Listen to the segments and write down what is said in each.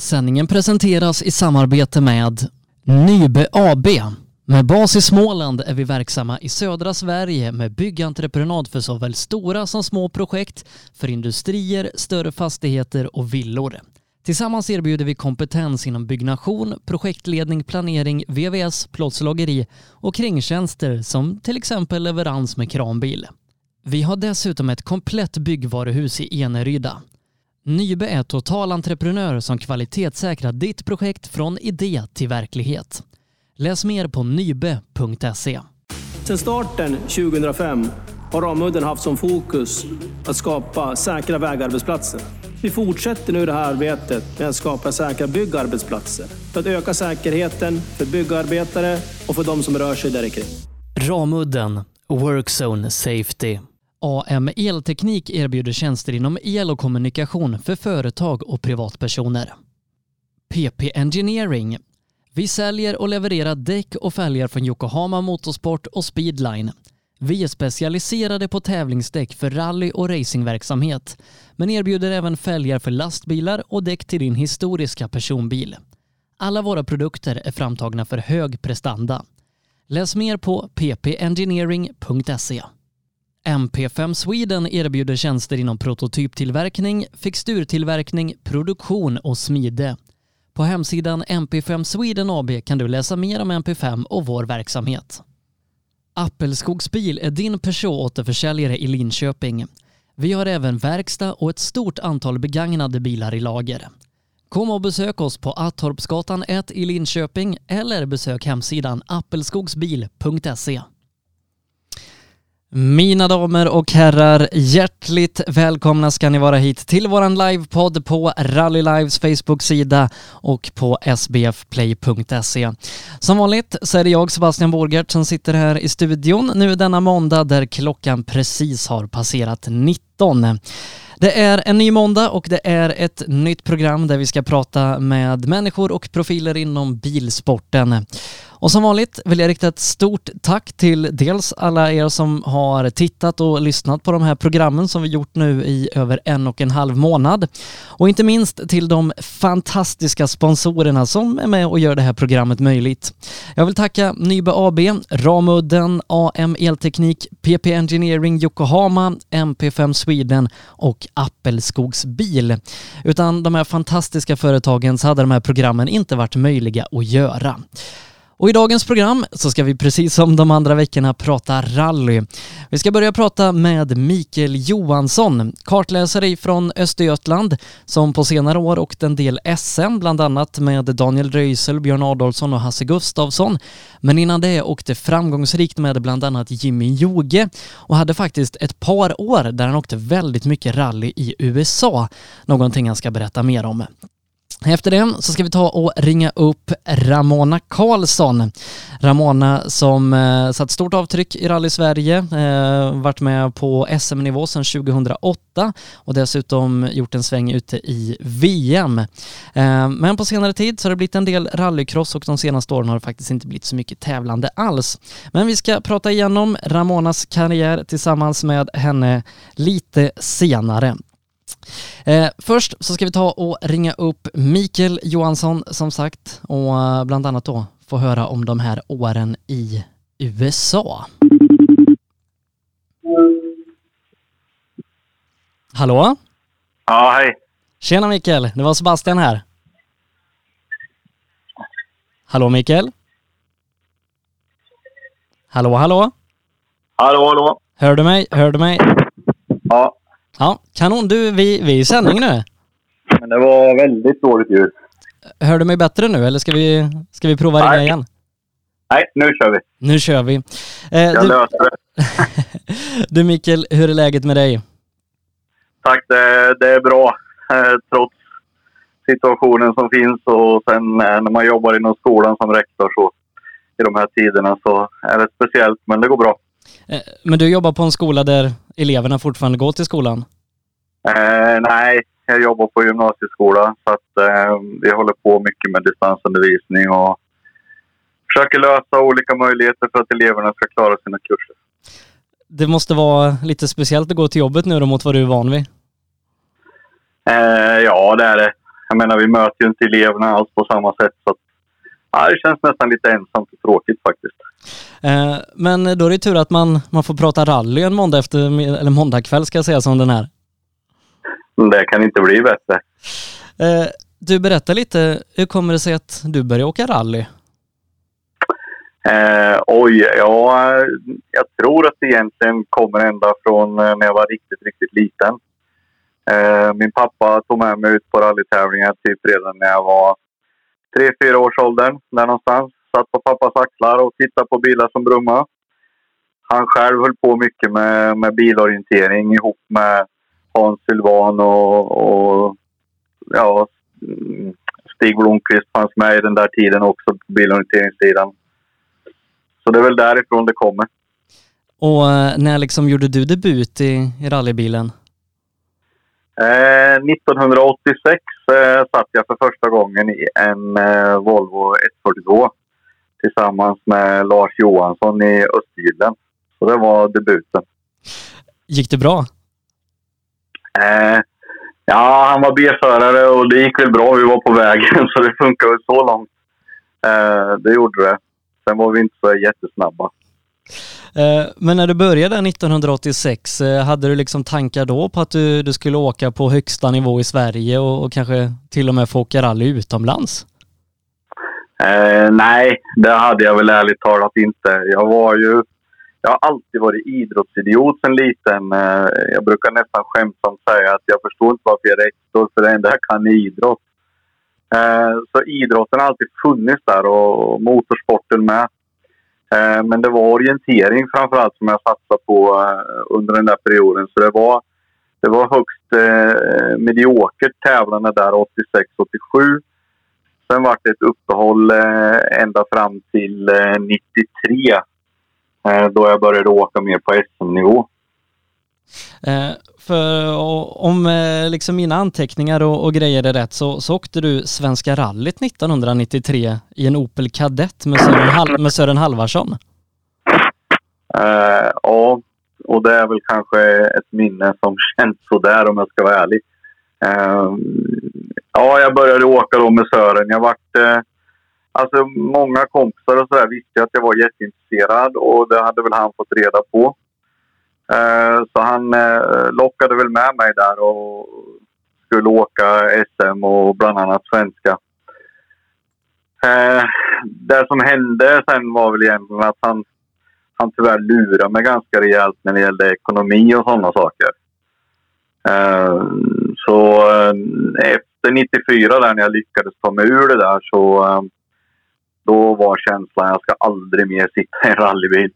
Sändningen presenteras i samarbete med Nybe AB. Med bas i Småland är vi verksamma i södra Sverige med byggentreprenad för såväl stora som små projekt, för industrier, större fastigheter och villor. Tillsammans erbjuder vi kompetens inom byggnation, projektledning, planering, VVS, plåtslageri och kringtjänster som till exempel leverans med kranbil. Vi har dessutom ett komplett byggvaruhus i Eneryda. Nybe är totalentreprenör som kvalitetssäkrar ditt projekt från idé till verklighet. Läs mer på nybe.se. Sedan starten 2005 har Ramudden haft som fokus att skapa säkra vägarbetsplatser. Vi fortsätter nu det här arbetet med att skapa säkra byggarbetsplatser för att öka säkerheten för byggarbetare och för de som rör sig där kring. Ramudden Workzone Safety. AM Elteknik erbjuder tjänster inom el och kommunikation för företag och privatpersoner. PP Engineering. Vi säljer och levererar däck och fälgar från Yokohama Motorsport och Speedline. Vi är specialiserade på tävlingsdäck för rally och racingverksamhet, men erbjuder även fälgar för lastbilar och däck till din historiska personbil. Alla våra produkter är framtagna för hög prestanda. Läs mer på ppengineering.se. MP5 Sweden erbjuder tjänster inom prototyptillverkning, fixturtillverkning, produktion och smide. På hemsidan MP5 Sweden AB kan du läsa mer om MP5 och vår verksamhet. Appelskogsbil är din Peugeot-återförsäljare i Linköping. Vi har även verkstad och ett stort antal begagnade bilar i lager. Kom och besök oss på Attorpsgatan 1 i Linköping eller besök hemsidan appelskogsbil.se. Mina damer och herrar, hjärtligt välkomna ska ni vara hit till våran livepodd på Rally Lives Facebook-sida och på sbfplay.se. Som vanligt så är det jag, Sebastian Borgert, som sitter här i studion nu denna måndag där klockan precis har passerat 19. Det är en ny måndag och det är ett nytt program där vi ska prata med människor och profiler inom bilsporten. Och som vanligt vill jag rikta ett stort tack till dels alla er som har tittat och lyssnat på de här programmen som vi gjort nu i över en och en halv månad. Och inte minst till de fantastiska sponsorerna som är med och gör det här programmet möjligt. Jag vill tacka Nybe AB, Ramudden, AM Elteknik, PP Engineering Yokohama, MP5 Sweden och Appelskogs Bil. Utan de här fantastiska företagen så hade de här programmen inte varit möjliga att göra. Och i dagens program så ska vi precis som de andra veckorna prata rally. Vi ska börja prata med Mikael Johansson, kartläsare från Östergötland som på senare år åkt en del SM, bland annat med Daniel Röisel, Björn Adolfsson och Hasse Gustafsson. Men innan det åkte framgångsrikt med bland annat Jimmy Joge och hade faktiskt ett par år där han åkte väldigt mycket rally i USA, någonting han ska berätta mer om. Efter det så ska vi ta och ringa upp Ramona Karlsson. Ramona som eh, satt stort avtryck i Rally Sverige, eh, varit med på SM-nivå sedan 2008 och dessutom gjort en sväng ute i VM. Eh, men på senare tid så har det blivit en del rallycross och de senaste åren har det faktiskt inte blivit så mycket tävlande alls. Men vi ska prata igenom Ramonas karriär tillsammans med henne lite senare. Eh, först så ska vi ta och ringa upp Mikael Johansson som sagt och eh, bland annat då få höra om de här åren i USA. Hallå? Ja, hej. Tjena Mikael, det var Sebastian här. Hallå Mikael? Hallå, hallå? Hallå, hallå. Hör du mig? Hör du mig? Ja, Ja, kanon. Du, vi, vi är i sändning nu. men det var väldigt dåligt ljud. Hör du mig bättre nu eller ska vi, ska vi prova ringa Nej. igen? Nej, nu kör vi. Nu kör vi. Eh, Jag du, löser det. du Mikael, hur är läget med dig? Tack, det, det är bra. Eh, trots situationen som finns och sen eh, när man jobbar inom skolan som rektor så i de här tiderna så är det speciellt, men det går bra. Eh, men du jobbar på en skola där eleverna fortfarande går till skolan? Eh, nej, jag jobbar på gymnasieskola så att eh, vi håller på mycket med distansundervisning och försöker lösa olika möjligheter för att eleverna ska klara sina kurser. Det måste vara lite speciellt att gå till jobbet nu då mot vad du är van vid. Eh, ja, det är det. jag menar, vi möter ju inte eleverna alls på samma sätt. Så att, ja, det känns nästan lite ensamt och tråkigt faktiskt. Eh, men då är det tur att man, man får prata rally en måndag efter, eller måndag kväll ska jag säga som den här. Det kan inte bli bättre. Eh, du berättar lite, hur kommer det sig att du började åka rally? Eh, oj, ja, jag tror att det egentligen kommer ända från eh, när jag var riktigt, riktigt liten. Eh, min pappa tog med mig ut på rallytävlingar typ redan när jag var tre, fyra års åldern. Där någonstans. Satt på pappas axlar och tittade på bilar som brummade. Han själv höll på mycket med, med bilorientering ihop med Hans Sylvan och, och ja, Stig Blomqvist fanns med i den där tiden också på bilorienteringssidan. Så det är väl därifrån det kommer. Och eh, när liksom gjorde du debut i, i rallybilen? Eh, 1986 eh, satt jag för första gången i en eh, Volvo 142 tillsammans med Lars Johansson i Östergyllen. Så det var debuten. Gick det bra? Eh, ja, han var B-förare och det gick väl bra. Vi var på vägen så det funkade så långt. Eh, det gjorde det. Sen var vi inte så jättesnabba. Eh, men när du började 1986, eh, hade du liksom tankar då på att du, du skulle åka på högsta nivå i Sverige och, och kanske till och med få åka rally utomlands? Eh, nej, det hade jag väl ärligt talat inte. Jag var ju... Jag har alltid varit idrottsidiot sen liten. Eh, jag brukar nästan skämtsamt säga att jag förstår inte varför jag är rektor, för det enda jag kan är idrott. Eh, så idrotten har alltid funnits där och motorsporten med. Eh, men det var orientering framförallt som jag satsade på eh, under den där perioden. Så det var, det var högst eh, mediokert tävlande där 86-87. Sen var det ett uppehåll eh, ända fram till eh, 93 eh, då jag började åka mer på SM-nivå. Eh, för om eh, liksom mina anteckningar och, och, grejer är rätt så, så åkte du Svenska rallyt 1993 i en Opel Kadett med Sören, Hal med Sören Halvarsson. Uh, ja, och det är väl kanske ett minne som känns sådär om jag ska vara ärlig. Ja, jag började åka då med Sören. Jag vart... eh, alltså många kompisar och sådär visste att jag var jätteintresserad och det hade väl han fått reda på. Eh, så han eh, lockade väl med mig där och skulle åka SM och bland annat svenska. Eh, det som hände sen var väl egentligen att han, han tyvärr lurade mig ganska rejält när det gällde ekonomi och sådana saker. Eh, så efter 94 där när jag lyckades ta mig ur det där så då var känslan att jag ska aldrig mer sitta i en rallybil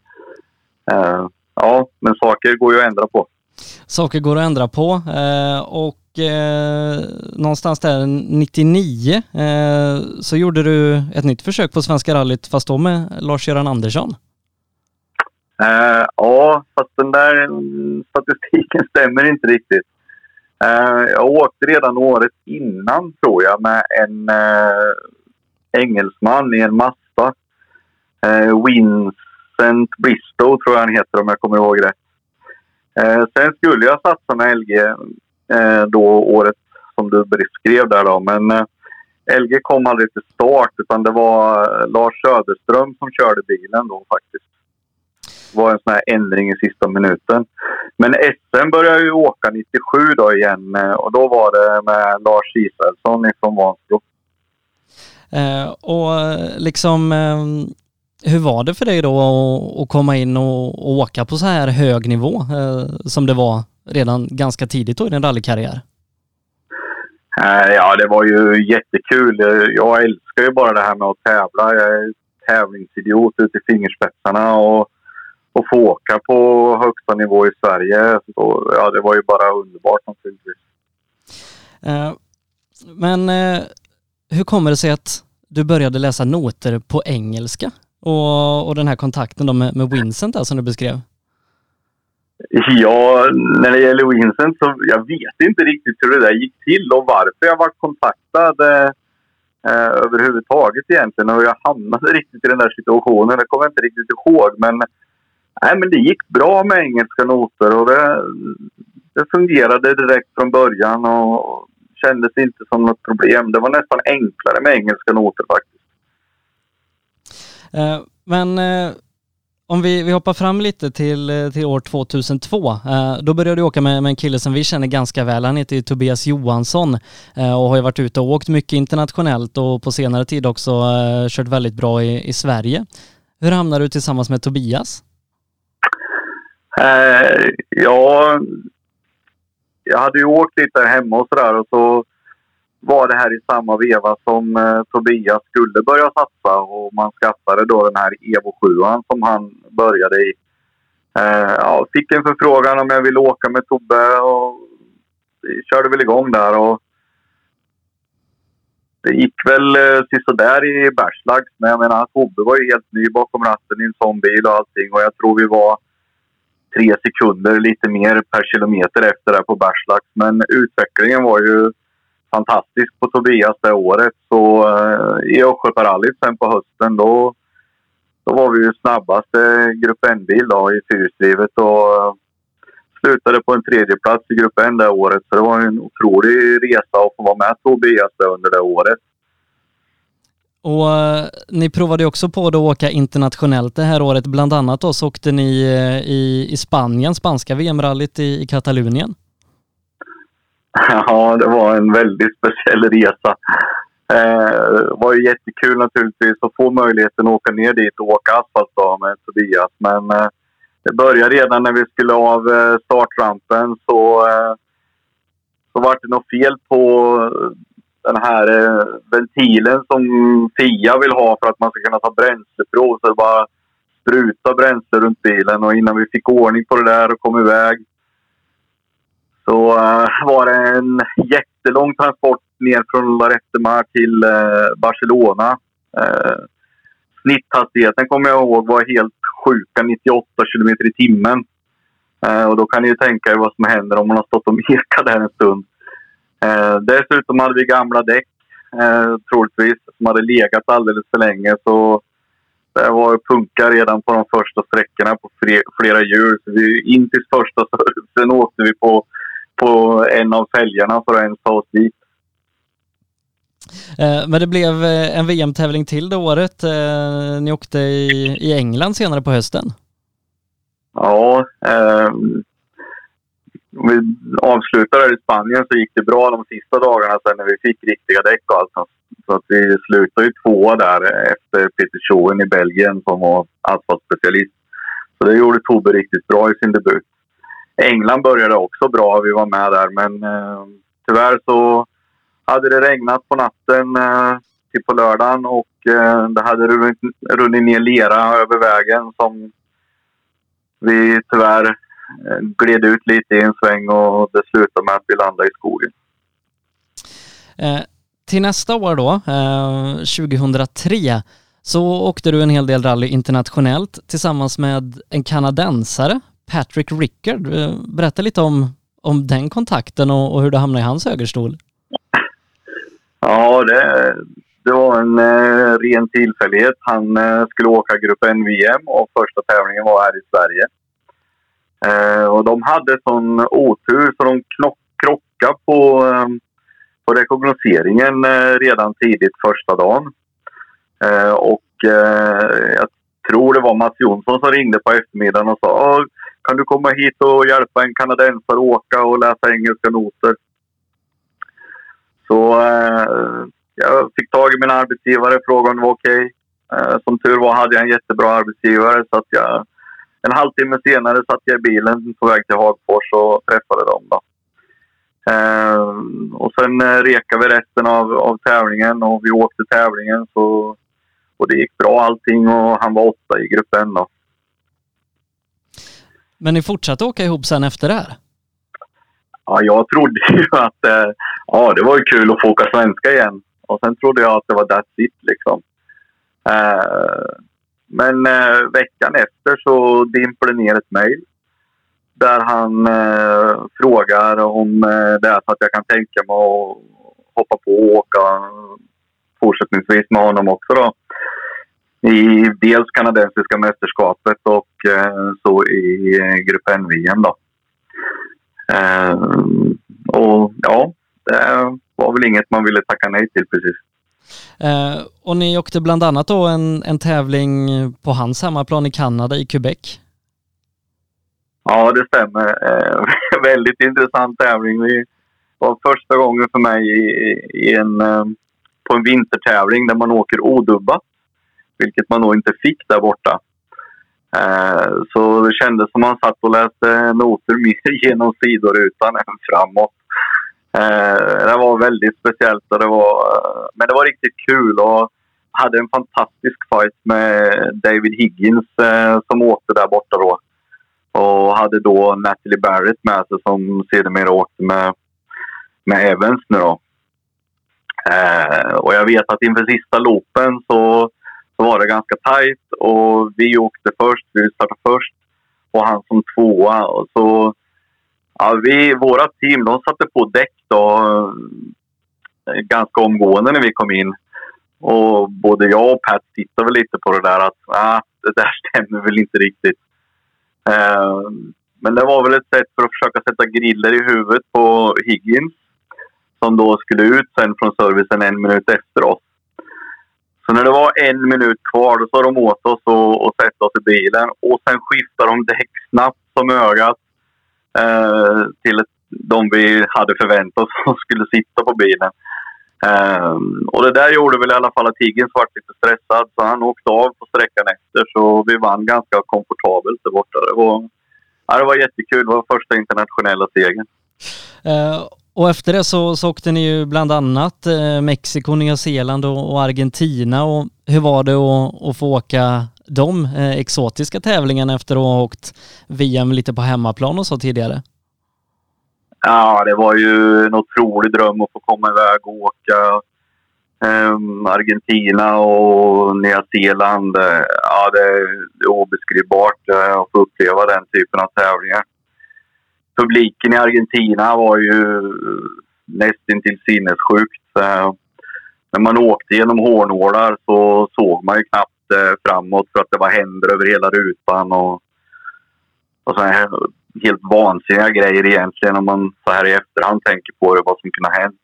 ja, men saker går ju att ändra på. Saker går att ändra på eh, och eh, någonstans där 99 eh, så gjorde du ett nytt försök på Svenska rallyt fast då med Lars-Göran Andersson. Ja, fast den där statistiken stämmer inte riktigt. Eh, jag åkte redan året innan, tror jag, med en eh, engelsman i en massa. Eh, Vincent Bristow tror jag han heter om jag kommer ihåg rätt. Sen skulle jag satsa med LG då året som du beskrev där då. Men eh, LG kom aldrig till start utan det var Lars Söderström som körde bilen då faktiskt. Var en sån här ändring i sista minuten. Men SM började ju åka 97 då igen eh, och då var det med Lars Israelsson från Vansbro. Eh, och liksom ehm, hur var det för dig då att komma in och, åka på så här hög nivå eh, som det var redan ganska tidigt då i din rallykarriär? Eh, ja, det var ju jättekul. Jag älskar ju bara det här med att tävla. Jag är tävlingsidiot ut i fingerspetsarna och, och få åka på högsta nivå i Sverige. Så, ja, det var ju bara underbart naturligtvis. Eh, men eh, hur kommer det sig att du började läsa noter på engelska? och, och den här kontakten då med, med Vincent där som du beskrev? Ja, när det gäller Vincent så jag vet inte riktigt hur det där gick till och varför jag var kontaktad eh, överhuvudtaget egentligen. Och jag hamnade riktigt i den där situationen. Det kommer jag inte riktigt ihåg. Men, nej, men det gick bra med engelska noter och det, det fungerade direkt från början. Och kändes inte som något problem. Det var nästan enklare med engelska noter faktiskt. Eh, men eh, om vi, vi hoppar fram lite till, eh, till år 2002. Eh, då började du åka med, med en kille som vi känner ganska väl. Han heter Tobias Johansson eh, och har ju varit ute och åkt mycket internationellt och på senare tid också eh, kört väldigt bra i, i Sverige. Hur hamnade du tillsammans med Tobias? Eh, ja, jag hade ju åkt lite hemma och sådär och så var det här i samma veva som eh, Tobias skulle börja satsa och man skaffade då den här Evo 7 som han började i. Eh, ja, fick en förfrågan om jag ville åka med Tobbe och vi körde väl igång där och det gick väl eh, sådär i Bergslags men jag menar Tobbe var ju helt ny bakom ratten i en sån bil och allting och jag tror vi var tre sekunder lite mer per kilometer efter det på Bergslags. Men utvecklingen var ju fantastisk på Tobias det året. Så eh, i Östgötarallyt sen på hösten då, då var vi ju snabbaste Grupp N-bil i fyrhjulsdrivet och slutade på en tredje plats i Grupp N det året. Så det var en otrolig resa att få vara med Tobias under det året. Och eh, ni provade också på att åka internationellt det här året. Bland annat då så åkte ni eh, i, i Spanien, spanska VM-rallyt i, i Katalonien. Ja, det var en väldigt speciell resa. Eh, det var ju jättekul naturligtvis att få möjligheten att åka ner dit och åka asfalt med Tobias. Men eh, det började redan när vi skulle av eh, startrampen så, eh, så var det något fel på den här eh, ventilen som Fia vill ha för att man ska kunna ta bränsleprov. Så det bara spruta bränsle runt bilen och innan vi fick ordning på det där och kom iväg så eh, var det en jättelång transport ner från Larettemar till eh, Barcelona. Eh, snitthastigheten kommer jag ihåg var helt sjuka 98 kilometer i timmen. och då kan ni ju tänka er vad som händer om man har stått och mekat där en stund dessutom hade vi gamla däck, troligtvis, som hade legat alldeles för länge. Så det var punka redan på de första sträckorna på flera hjul. Så vi, in till första servicen åkte vi på på en av fälgarna för att ens ta oss dit. Eh, men det blev eh, en VM-tävling till det året. Eh, ni åkte i, i England senare på hösten. Ja, eh, om vi avslutar här i Spanien så gick det bra de sista dagarna sen när vi fick riktiga däck och allt. Så att vi slutade ju tvåa där efter Peter Schoen i Belgien som var asfaltspecialist. Så det gjorde Tobbe riktigt bra i sin debut. England började också bra. Vi var med där, men eh, tyvärr så hade det regnat på natten eh, till på lördagen och eh, det hade runnit, runnit ner lera över vägen som vi tyvärr gled ut lite i en sväng och det slutade med att vi landade i skogen. Eh, till nästa år då, 2003, eh, så åkte du en hel del rally internationellt tillsammans med en kanadensare Patrick Rickard. Eh, berätta lite om, om den kontakten och, och hur du hamnade i hans högerstol. Ja, det, det var en eh, ren tillfällighet. Han eh, skulle åka Grupp N-VM och första tävlingen var här i Sverige. Eh, och de hade sån otur så de krockade på, eh, på rekognoseringen eh, redan tidigt första dagen. Eh, och eh, jag tror det var Mats Jonsson som ringde på eftermiddagen och sa ah, kan du komma hit och hjälpa en kanadensare att åka och läsa engelska noter? Så eh, jag fick tag i min arbetsgivare, frågade om det var okej. Okay. Eh, som tur var hade jag en jättebra arbetsgivare så att jag en halvtimme senare satt jag i bilen på väg till Hagfors och träffade dem. Då. Eh, och sen eh, rekade vi resten av, av tävlingen och vi åkte tävlingen. Så, och det gick bra allting och han var åtta i gruppen. Då. Men ni fortsatte åka ihop sen efter det här? Ja, jag trodde ju att eh, ja, det var ju kul att få åka svenska igen. Och sen trodde jag att det var that's it liksom. Eh, men eh, veckan efter så dimper det ner ett mejl. Där han eh, frågar om eh, det är så att jag kan tänka mig att hoppa på och åka fortsättningsvis med honom också då i dels kanadensiska mästerskapet och eh, så i eh, Grupp N-VM. Eh, och ja, det var väl inget man ville tacka nej till precis. Eh, och ni åkte bland annat då en, en tävling på hans hemmaplan i Kanada, i Quebec. Ja, det stämmer. Eh, väldigt intressant tävling. Det var första gången för mig i, i en, eh, på en vintertävling där man åker odubbat. Vilket man nog inte fick där borta. Eh, så det kändes som man satt och läste noter mer genom sidorutan än framåt. Eh, det var väldigt speciellt och det var, eh, men det var riktigt kul och hade en fantastisk fight med David Higgins eh, som åkte där borta då. Och hade då Natalie Barrett med sig som sedermera åkte med, med Evans nu då. Eh, och jag vet att inför sista loopen så, så var det ganska tajt och vi åkte först, vi startade först och han som tvåa. Och så, ja, vi, våra team de satte på däck då, eh, ganska omgående när vi kom in. Och både jag och Pat tittade väl lite på det där att ah, det där stämmer väl inte riktigt. Eh, men det var väl ett sätt för att försöka sätta griller i huvudet på Higgins som då skulle ut sen från servicen en minut efter oss. Så när det var en minut kvar då sa de åt oss att sätta oss i bilen och sen skiftade de däck snabbt som ögat eh, till ett, de vi hade förväntat oss som skulle sitta på bilen. Eh, och det där gjorde väl i alla fall att Higgins var lite stressad så han åkte av på sträckan efter så vi vann ganska komfortabelt där borta. Det var, ja, det var jättekul. Det var första internationella segern. Uh, och efter det så, så åkte ni ju bland annat eh, Mexiko, Nya Zeeland och, och, Argentina. Och hur var det att, att få åka de eh, exotiska tävlingarna efter att ha åkt VM lite på hemmaplan och så tidigare? Ja, det var ju en otrolig dröm att få komma iväg och åka um, Argentina och Nya Zeeland. Ja, det är obeskrivbart eh, att få uppleva den typen av tävlingar. Publiken i Argentina var ju nästintill sinnessjukt. Eh, när man åkte genom hårnålar så såg man ju knappt Eh, framåt för att det var händer över hela rutan och, och så här helt vansinniga grejer egentligen om man så här i efterhand tänker på det, vad som kunde ha hänt.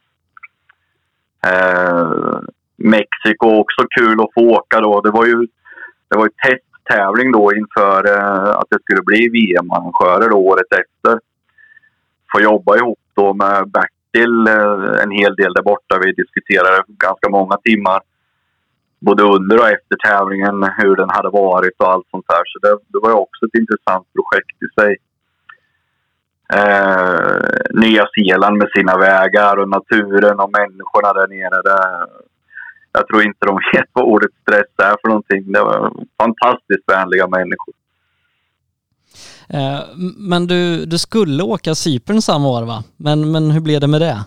Eh, Mexiko också kul att få åka då. Det var ju, det var ju testtävling då inför eh, att det skulle bli VM-arrangörer året efter. Få jobba ihop då med Bertil eh, en hel del där borta. Vi diskuterade ganska många timmar både under och efter tävlingen hur den hade varit och allt sånt där. Så det, det var också ett intressant projekt i sig. Eh, Nya Zeeland med sina vägar och naturen och människorna där nere. Det, jag tror inte de vet vad ordet stress är för någonting. Det var fantastiskt vänliga människor. Eh, men du, du skulle åka Cypern samma år va? Men, men hur blev det med det?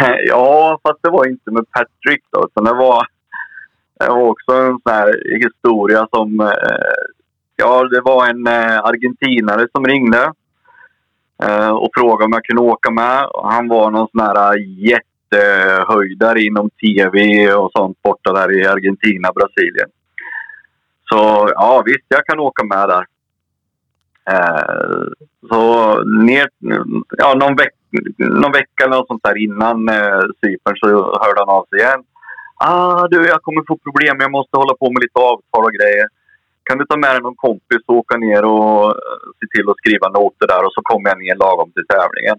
ja, fast det var inte med Patrick då. Utan det var, det var också en sån här historia som... Eh, ja, det var en eh, argentinare som ringde eh, och frågade om jag kunde åka med. Han var någon sån här jättehöjdare inom tv och sånt borta där i Argentina, Brasilien. Så ja, visst, jag kan åka med där. Eh, så ner, ja, någon, veck, någon vecka eller något sånt där innan eh, Cypern så hörde han av sig igen. Ah, du, jag kommer få problem. Jag måste hålla på med lite avtal och grejer kan du ta med dig någon kompis och åka ner och eh, se till att skriva noter där och så kommer jag ner lagom till tävlingen.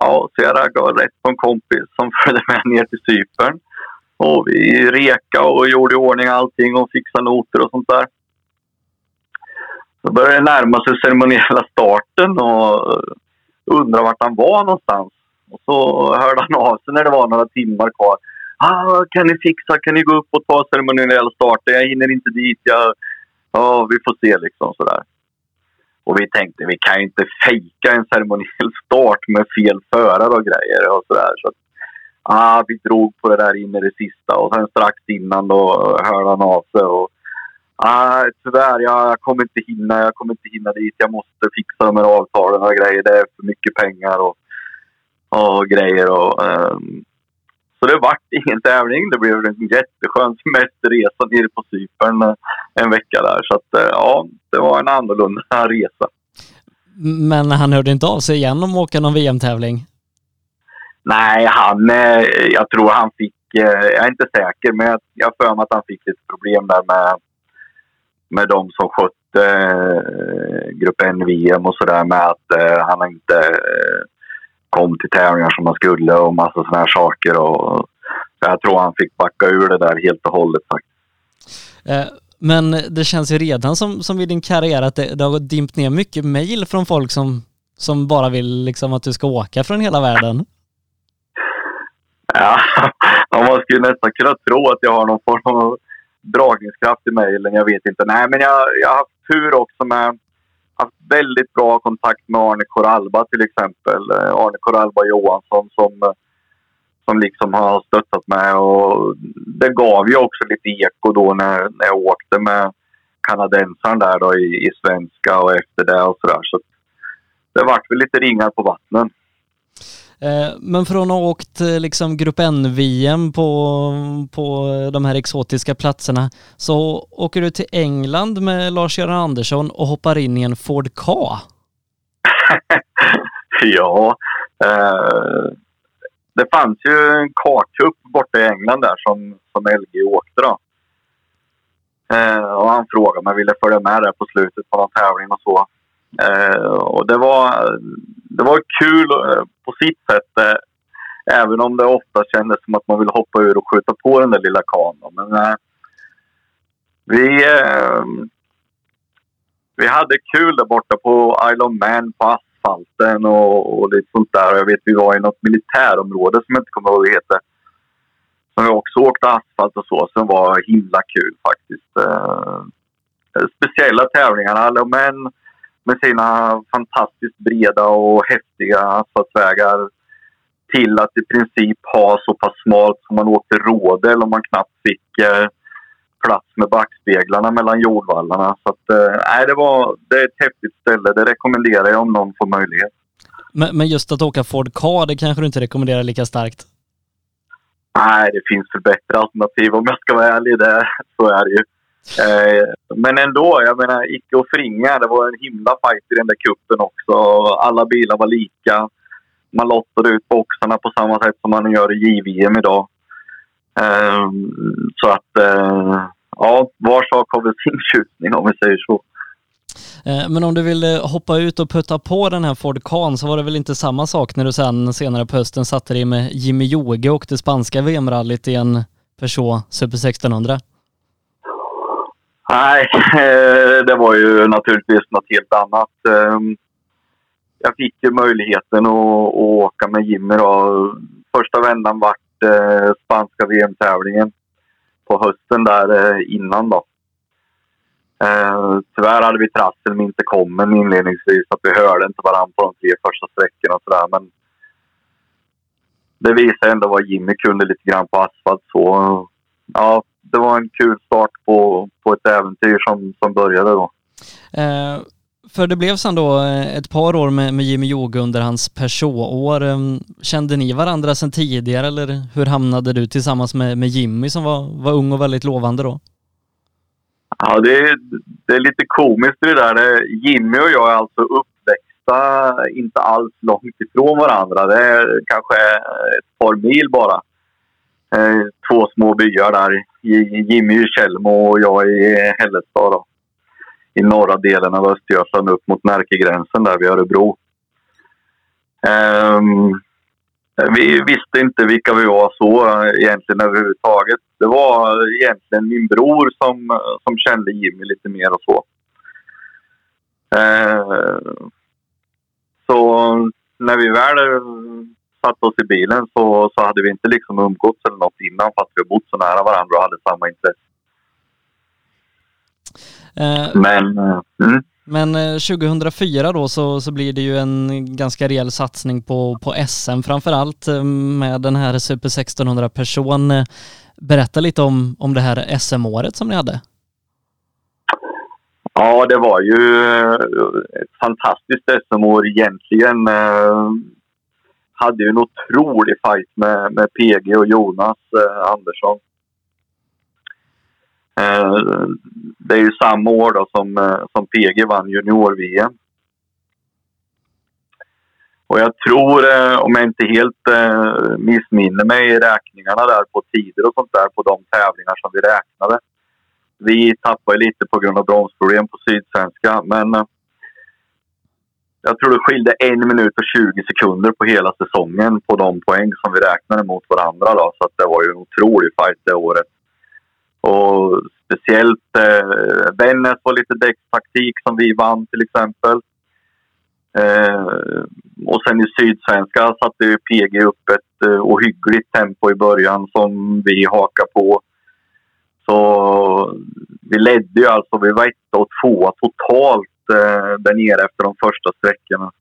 Ja, så jag raggade rätt på en kompis som följde med ner till Cypern. Och vi reka och gjorde i ordning allting och fixade noter och sånt där. Så började det närma sig ceremoniella starten och eh, undrade vart han var någonstans. Och så hörde han av sig när det var några timmar kvar. Ah, kan ni fixa, kan ni gå upp och ta ceremoniella starter? Jag hinner inte dit. Jag ah, vi får se liksom sådär. Och vi tänkte, vi kan ju inte fejka en ceremoniell start med fel förare och grejer och sådär. Så ah, vi drog på det där in i det sista och sen strax innan då hörde han av sig och ah, tyvärr, jag kommer inte hinna, jag kommer inte hinna dit. Jag måste fixa de här avtalen och grejer. Det är för mycket pengar och, och grejer och um, så det vart ingen tävling. Det blev en jätteskön semesterresa nere på Cypern eh, en vecka där. Så att, eh, ja, det var en annorlunda resa. Men han hörde inte av sig igen om att åka någon VM-tävling? Nej, han, eh, jag tror han fick, jag är inte säker, men jag, jag har för mig att han fick lite problem där med, med de som skötte eh, Grupp N-VM och sådär med att eh, han inte eh, kom till tävlingar som han skulle och massa sådana här saker. Och, jag tror han fick backa ur det där helt och hållet faktiskt. Eh, men det känns ju redan som, som i din karriär att det, det har dimpt ner mycket mejl från folk som, som bara vill liksom att du ska åka från hela världen. Ja, man skulle nästan kunna tro att jag har någon form av dragningskraft i mejlen. Jag vet inte. Nej, men jag, jag har haft tur också med haft väldigt bra kontakt med Arne Koralba till exempel. Eh, Arne Koralba Johansson som, eh, som liksom har stöttat mig. Och det gav ju också lite eko då när, när jag åkte med kanadensaren där då i, i svenska och efter det och sådär. Så det vart väl lite ringar på vattnet. Eh, men från att ha åkt eh, liksom Grupp N-VM på, på eh, de här exotiska platserna så åker du till England med Lars-Göran Andersson och hoppar in i en Ford Ka. ja, eh, det fanns ju en K-cup borta i England där som, som LG åkte då. Eh, och han frågade om jag ville följa med där på slutet på någon tävling och så. Eh, och det var, det var kul eh, på sitt sätt. Eh, även om det ofta kändes som att man ville hoppa ur och skjuta på den där lilla kanon. Men eh, vi, eh, vi hade kul där borta på Isle of Man på asfalten och, och lite sånt där. Jag vet vi var i något militärområde som jag inte kommer ihåg vad det heter. Som vi också åkte asfalt och så, som var himla kul faktiskt. Eh, speciella tävlingar. Isle of Man med sina fantastiskt breda och häftiga asfaltvägar till att i princip ha så pass smalt som man åkte rådel och man knappt fick eh, plats med backspeglarna mellan jordvallarna. Så att, eh, det, var, det är ett häftigt ställe. Det rekommenderar jag om någon får möjlighet. Men, men just att åka Ford Ka, det kanske du inte rekommenderar lika starkt? Nej, det finns för bättre alternativ om jag ska vara ärlig. Det, så är det ju. Eh, men ändå, jag menar, icke att förringa. Det var en himla fight i den där kuppen också. Alla bilar var lika. Man lottade ut boxarna på samma sätt som man gör i JVM idag. Eh, så att, eh, ja, var sak har väl sin tjusning om vi säger så. Men om du ville hoppa ut och putta på den här Ford Kahn så var det väl inte samma sak när du sen senare på hösten satte dig med Jimmy Joge och det spanska VM-rallyt i en Peugeot Super 1600? Nej, eh, det var ju naturligtvis något helt annat. Ehm, jag fick ju möjligheten att, åka med Jimmy. Då. Första vändan vart eh, spanska VM-tävlingen på hösten där eh, innan. Då. Ehm, tyvärr hade vi trassel med intercomen inledningsvis. Att vi hörde inte varandra på de tre första sträckorna. Och sådär. Men det visar ändå vad Jimmy kunde lite grann på asfalt. Så, ja, det var en kul start på, på ett äventyr som, som började då. Eh, för det blev sen då eh, ett par år med, med Jimmy Joge under hans Peugeot-år. Ehm, kände ni varandra sedan tidigare eller hur hamnade du tillsammans med, med Jimmy som var, var ung och väldigt lovande då? Ja, det är, det är lite komiskt det där. Jimmy och jag är alltså uppväxta inte alls långt ifrån varandra. Det är kanske ett par mil bara. Eh, två små byar där. Jimmy i Tjällmo och jag i Hällestad. Då. I norra delen av Östergötland upp mot Närkegränsen där vid Örebro. Um, vi visste inte vilka vi var så egentligen överhuvudtaget. Det var egentligen min bror som, som kände Jimmy lite mer och så. Uh, så när vi väl satte oss i bilen så, så hade vi inte liksom umgåtts eller något innan fast vi bott så nära varandra och hade samma intresse. Eh, men, eh, mm. Men 2004 eh, då så, så blir det ju en ganska rejäl satsning på, på SM framför allt eh, med den här Super 1600 person. Berätta lite om, om det här SM-året som ni hade. Ja, det var ju ett fantastiskt SM-år egentligen hade ju en otrolig fight med, med PG och Jonas eh, Andersson. Eh, det är ju samma år då som, eh, som PG vann junior-VM. Och jag tror, eh, om jag inte helt eh, missminner mig i räkningarna där på tider och sånt där på de tävlingar som vi räknade. Vi tappade lite på grund av bromsproblem på Sydsvenska, men eh, jag tror det skilde en minut och 20 sekunder på hela säsongen på de poäng som vi räknade mot varandra. Då. Så det var ju en otrolig fight det året. Och speciellt eh, Vännäs var lite däckstaktik som vi vann till exempel. Eh, och sen i Sydsvenska satte ju PG upp ett eh, ohyggligt tempo i början som vi hakade på. Så vi ledde ju alltså, vi var etta och tvåa totalt eh, där nere efter de första sträckorna.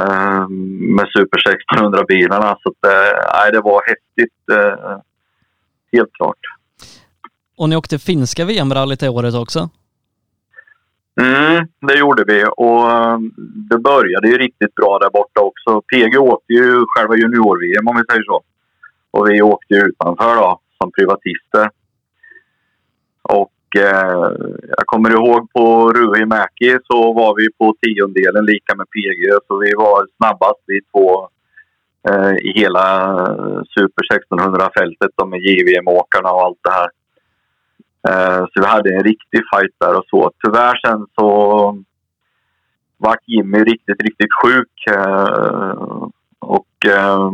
Eh, med Super 1600-bilarna. Så att, eh, det var häftigt. Eh, helt klart. Och ni åkte finska VM-rallyt det året också? Mm, det gjorde vi och eh, det började ju riktigt bra där borta också. PG åkte ju själva junior-VM om vi säger så. Och vi åkte utanför då, som privatister. Och eh, jag kommer ihåg på Ruhimäki så var vi på tiondelen lika med PG. Så vi var snabbast vi två eh, i hela Super 1600-fältet med JVM-åkarna och allt det här. Eh, så vi hade en riktig fight där och så. Tyvärr sen så vart Jimmy riktigt, riktigt sjuk. Eh, och eh,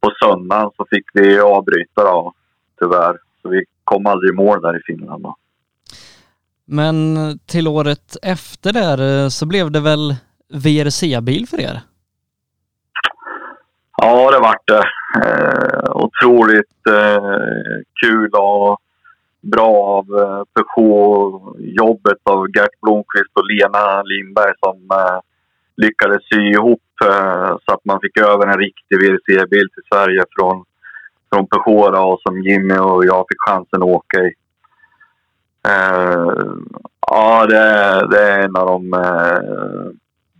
på söndagen så fick vi avbryta då, tyvärr. Så vi kom aldrig i mål där i Finland då. Men till året efter där så blev det väl VRC-bil för er? Ja, det vart det. Eh, otroligt eh, kul och bra av eh, Peugeot-jobbet av Gert Blomqvist och Lena Lindberg som eh, lyckades sy ihop eh, så att man fick över en riktig VRC-bil till Sverige från, från Peugeot och som Jimmy och jag fick chansen att åka i. Eh, ja, det, det, är en av de eh,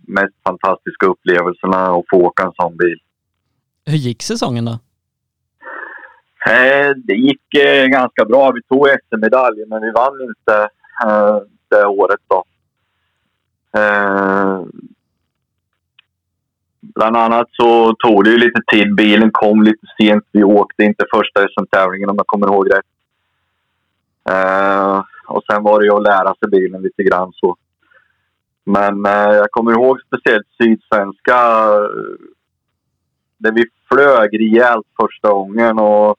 mest fantastiska upplevelserna att få åka en sån bil. Hur gick säsongen då? Eh, det gick ganska bra. Vi tog SM-medalj, men vi vann inte det året. Då. Bland annat så tog det ju lite tid. Bilen kom lite sent. Vi åkte inte första SM-tävlingen om jag kommer ihåg rätt. Eh, och sen var det ju att lära sig bilen lite grann så. Men eh, jag kommer ihåg speciellt Sydsvenska där vi flög rejält första gången och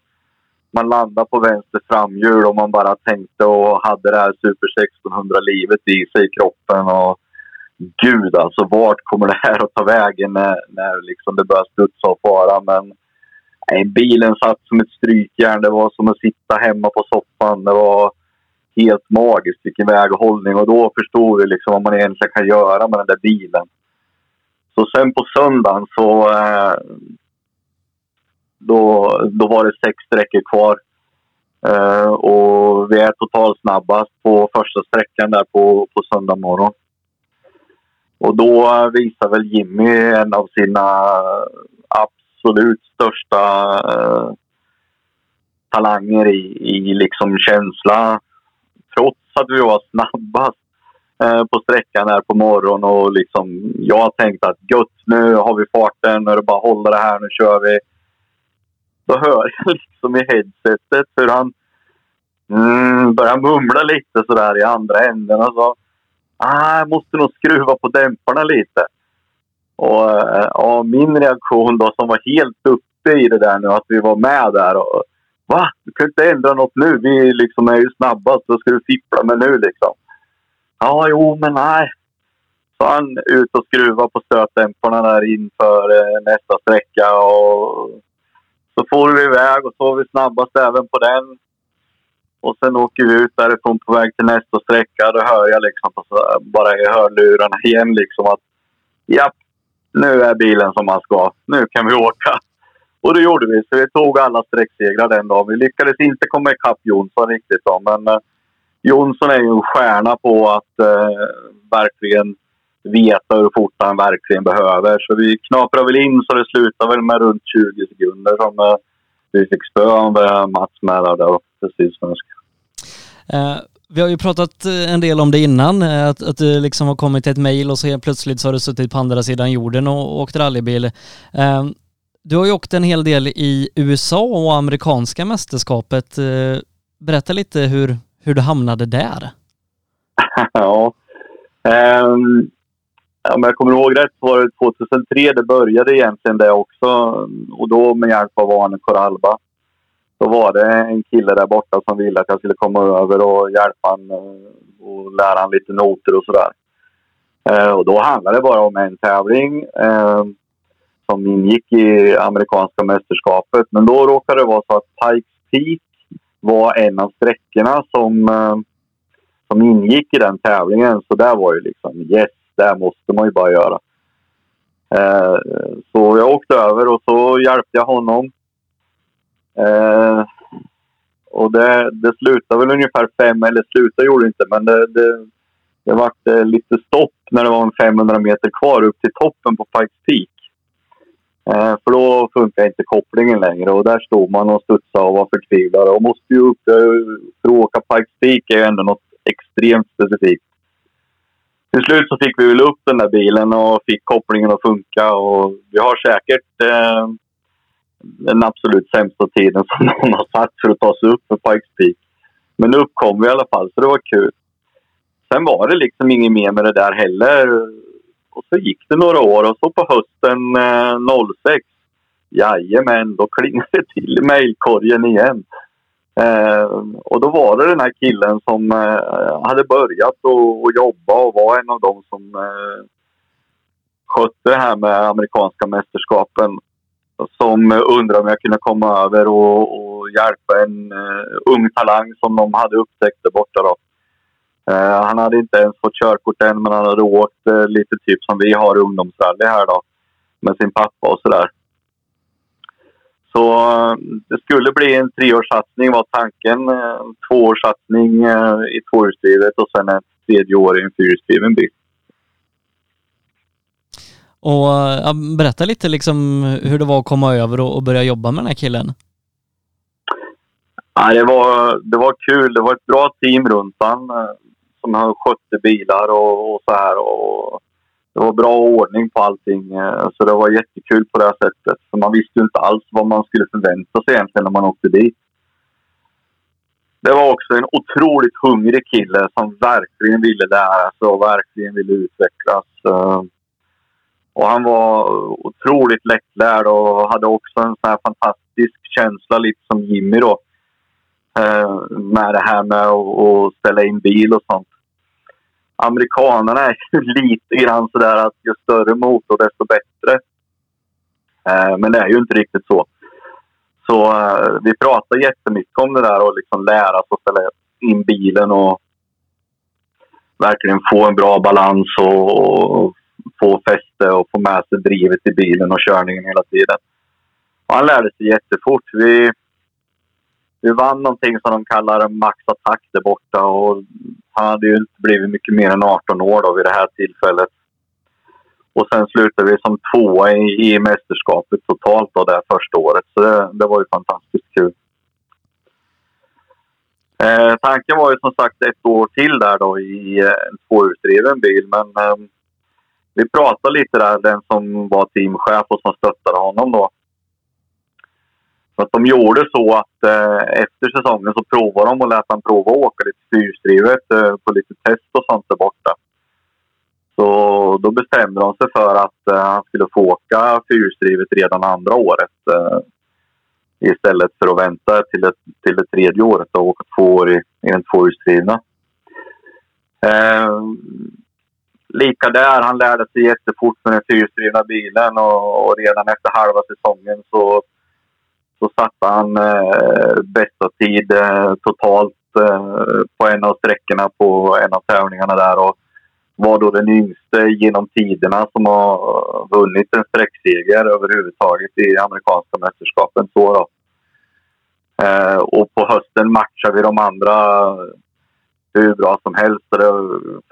man landade på vänster framhjul och man bara tänkte och hade det här Super 1600-livet i sig i kroppen. Och gud alltså, vart kommer det här att ta vägen när, när liksom det börjar studsa och fara? Men nej, bilen satt som ett strykjärn. Det var som att sitta hemma på soffan. Det var helt magiskt vilken väghållning och då förstod vi liksom vad man egentligen kan göra med den där bilen. Så sen på söndagen så eh, då, då var det sex sträckor kvar. Eh, och vi är totalt snabbast på första sträckan där på, på söndag morgon. Och då visar väl Jimmy en av sina absolut största eh, talanger i, i liksom känsla. Trots att vi var snabbast eh, på sträckan här på morgonen och liksom jag tänkte att gött nu har vi farten, nu är det bara att hålla det här, nu kör vi. Då hör jag liksom i headsetet hur han mm, börjar mumla lite sådär i andra änden och så. Ah, jag måste nog skruva på dämparna lite. Och eh, ja, min reaktion då som var helt uppe i det där nu att vi var med där. Och, Va? Du kan inte ändra något nu. Vi liksom är ju snabbast. Vad ska du fippla med nu liksom? Ja, jo, men nej. Så han ut och skruva på stötdämparna där inför eh, nästa sträcka. Och så får vi iväg och så var vi snabbast även på den. Och sen åker vi ut därifrån på väg till nästa sträcka. Då hör jag liksom bara i hörlurarna igen liksom att ja, nu är bilen som man ska. Nu kan vi åka. Och det gjorde vi. Så vi tog alla sträcksegrar den dagen. Vi lyckades inte komma ikapp Jonsson riktigt då, men eh, Jonsson är ju en stjärna på att eh, verkligen veta hur fort han verkligen behöver. Så vi knaprade väl in så det slutade väl med runt 20 sekunder som eh, vi fick spö av Mats med där då, precis som uh, Eh, vi har ju pratat eh, en del om det innan, eh, att, att du liksom har kommit ett mejl och så helt plötsligt så har du suttit på andra sidan jorden och åkt rallybil. Du har ju åkt en hel del i USA och amerikanska mästerskapet. Berätta lite hur, hur du hamnade där. ja. Um, om jag kommer ihåg rätt var det 2003 det började egentligen det också. Och då med hjälp av Arne Coralba. Då var det en kille där borta som ville att jag skulle komma över och hjälpa honom eh, och lära honom lite noter och sådär. Eh, och då handlade det bara om en tävling eh, som ingick i amerikanska mästerskapet. Men då råkade det vara så att Pikes Peak var en av sträckorna som, eh, som ingick i den tävlingen. Så där var ju liksom yes, det måste man ju bara göra. Eh, så jag åkte över och så hjälpte jag honom. Eh, och det, det slutade väl ungefär fem, eller slutade gjorde det inte, men det, det, det vart eh, lite stopp när det var en 500 meter kvar upp till toppen på Pikes Peak. Eh, för då funkar inte kopplingen längre och där stod man och studsade och var förtvivlad. Och måste ju upp, eh, för att åka Pikes Peak är ju ändå något extremt specifikt till slut så fick vi väl upp den där bilen och fick kopplingen att funka. Och vi har säkert eh, den absolut sämsta tiden som någon har satt för att ta sig upp för Pikes Peak. Men nu uppkom vi i alla fall, så det var kul. Sen var det liksom inget mer med det där heller. Och så gick det några år och så på hösten eh, 06, jajamän, då klingade det till i mejlkorgen igen. Eh, och då var det den här killen som eh, hade börjat och, och jobba och var en av dem som eh, skötte det här med amerikanska mästerskapen. Som eh, undrade om jag kunde komma över och, och hjälpa en uh, ung talang som de hade upptäckt där borta. Då. Uh, han hade inte ens fått körkort än men han hade åkt uh, lite typ som vi har ungdomsrally här då. Med sin pappa och sådär. Så det skulle bli en treårssatsning var tanken. En tvåårssatsning i tvåhjulsdrivet och sen ett tredje år i en fyrhjulsdriven bil. Och ja, berätta lite liksom hur det var att komma över och, och börja jobba med den här killen. Ja, det, var, det var kul. Det var ett bra team runt han eh, som skötte bilar och, och så här. Och det var bra ordning på allting. Eh, så det var jättekul på det här sättet. För man visste ju inte alls vad man skulle förvänta sig egentligen när man åkte dit. Det var också en otroligt hungrig kille som verkligen ville lära sig och verkligen ville utvecklas. Eh. Och han var otroligt lättlärd och hade också en sån här fantastisk känsla, lite som Jimmy då. Eh, med det här med att ställa in bil och sånt amerikanerna är lite grann sådär att ju större motor desto bättre. Eh, men det är ju inte riktigt så. Så eh, vi pratar jättemycket om det där och liksom lära sig att ställa in bilen och verkligen få en bra balans och, och få fäste och få med sig drivet i bilen och körningen hela tiden. Och han lärde sig jättefort. Vi, vi vann någonting som de kallar max attack där borta och han hade ju inte blivit mycket mer än 18 år då vid det här tillfället. Och sen slutade vi som tvåa i, i mästerskapet totalt då det första året. Så det, det var ju fantastiskt kul. Eh, tanken var ju som sagt ett år till där då i eh, en tvåhjulsdriven bil. Men eh, vi pratade lite där, den som var teamchef och som stöttade honom då. Så att de gjorde så att eh, efter säsongen så provade de och lät han prova att åka lite fyrhjulsdrivet eh, på lite test och sånt där borta. Så då bestämde de sig för att eh, han skulle få åka fyrhjulsdrivet redan andra året. Eh, istället för att vänta till det, till det tredje året och åka två år i, i den tvåhjulsdrivna. Eh, Lika där, han lärde sig jättefort med den fyrhjulsdrivna bilen och, och redan efter halva säsongen så så satte han eh, bästa tid eh, totalt eh, på en av sträckorna på en av tävlingarna där och var då den yngste genom tiderna som har vunnit en sträckseger överhuvudtaget i amerikanska mästerskapen. Så då. Eh, och på hösten matchade vi de andra hur bra som helst. Det,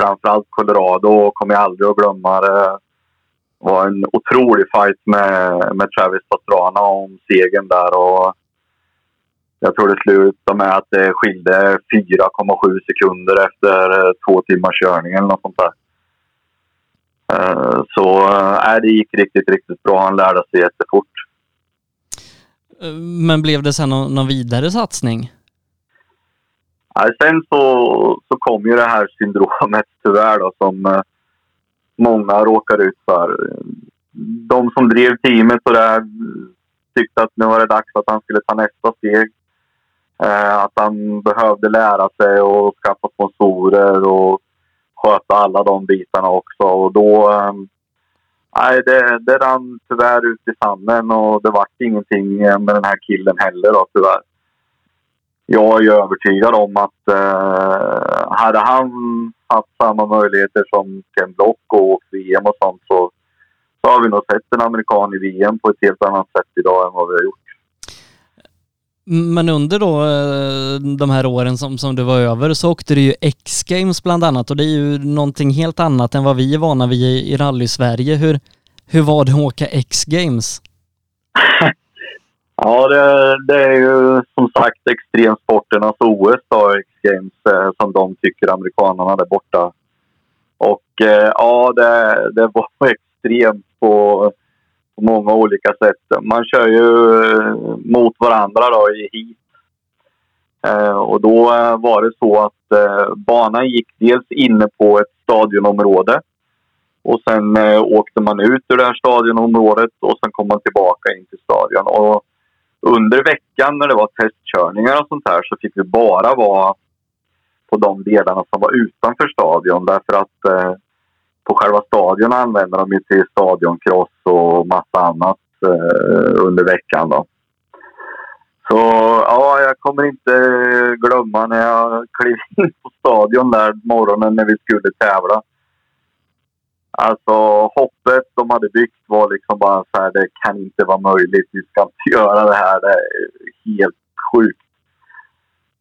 framförallt Colorado kommer jag aldrig att glömma. Det, var en otrolig fight med, med Travis Pastrana om segern där. Och jag tror det slutade med att det skilde 4,7 sekunder efter eh, två timmars körning eller något sånt där. Eh, så äh, det gick riktigt, riktigt bra. Han lärde sig jättefort. Men blev det sen någon, någon vidare satsning? Sen så, så kom ju det här syndromet tyvärr då, som eh, många råkar ut för. De som drev teamet och där tyckte att nu var det dags att han skulle ta nästa steg. Eh, att han behövde lära sig och skaffa sponsorer och sköta alla de bitarna också. Och då... Eh, nej, det, det rann tyvärr ut i sanden och det vart ingenting med den här killen heller då, tyvärr. Jag är övertygad om att eh, hade han haft samma möjligheter som Ken Block och åkt VM och sånt så, så har vi nog sett en amerikan i VM på ett helt annat sätt idag än vad vi har gjort. Men under då eh, de här åren som, som du var över så åkte du ju X-Games bland annat och det är ju någonting helt annat än vad vi är vana vid i rally-Sverige. Hur, hur var det att åka X-Games? ja, det, det, är ju som sagt extremsporternas OS då, X-Games, eh, som de tycker amerikanerna där borta. Och eh, ja, det, det var extremt på på många olika sätt. Man kör ju eh, mot varandra då i heat. Och då var det så att banan gick dels inne på ett stadionområde och sen åkte man ut ur det här stadionområdet och sen kom man tillbaka in till stadion. Och under veckan när det var testkörningar och sånt här så fick vi bara vara på de delarna som var utanför stadion därför att eh, på själva stadion använder de ju till stadioncross och massa annat eh, under veckan. Då. Så ja, jag kommer inte glömma när jag klev in på stadion där morgonen när vi skulle tävla. Alltså hoppet de hade byggt var liksom bara så här, det kan inte vara möjligt. Vi ska inte göra det här. Det är helt sjukt.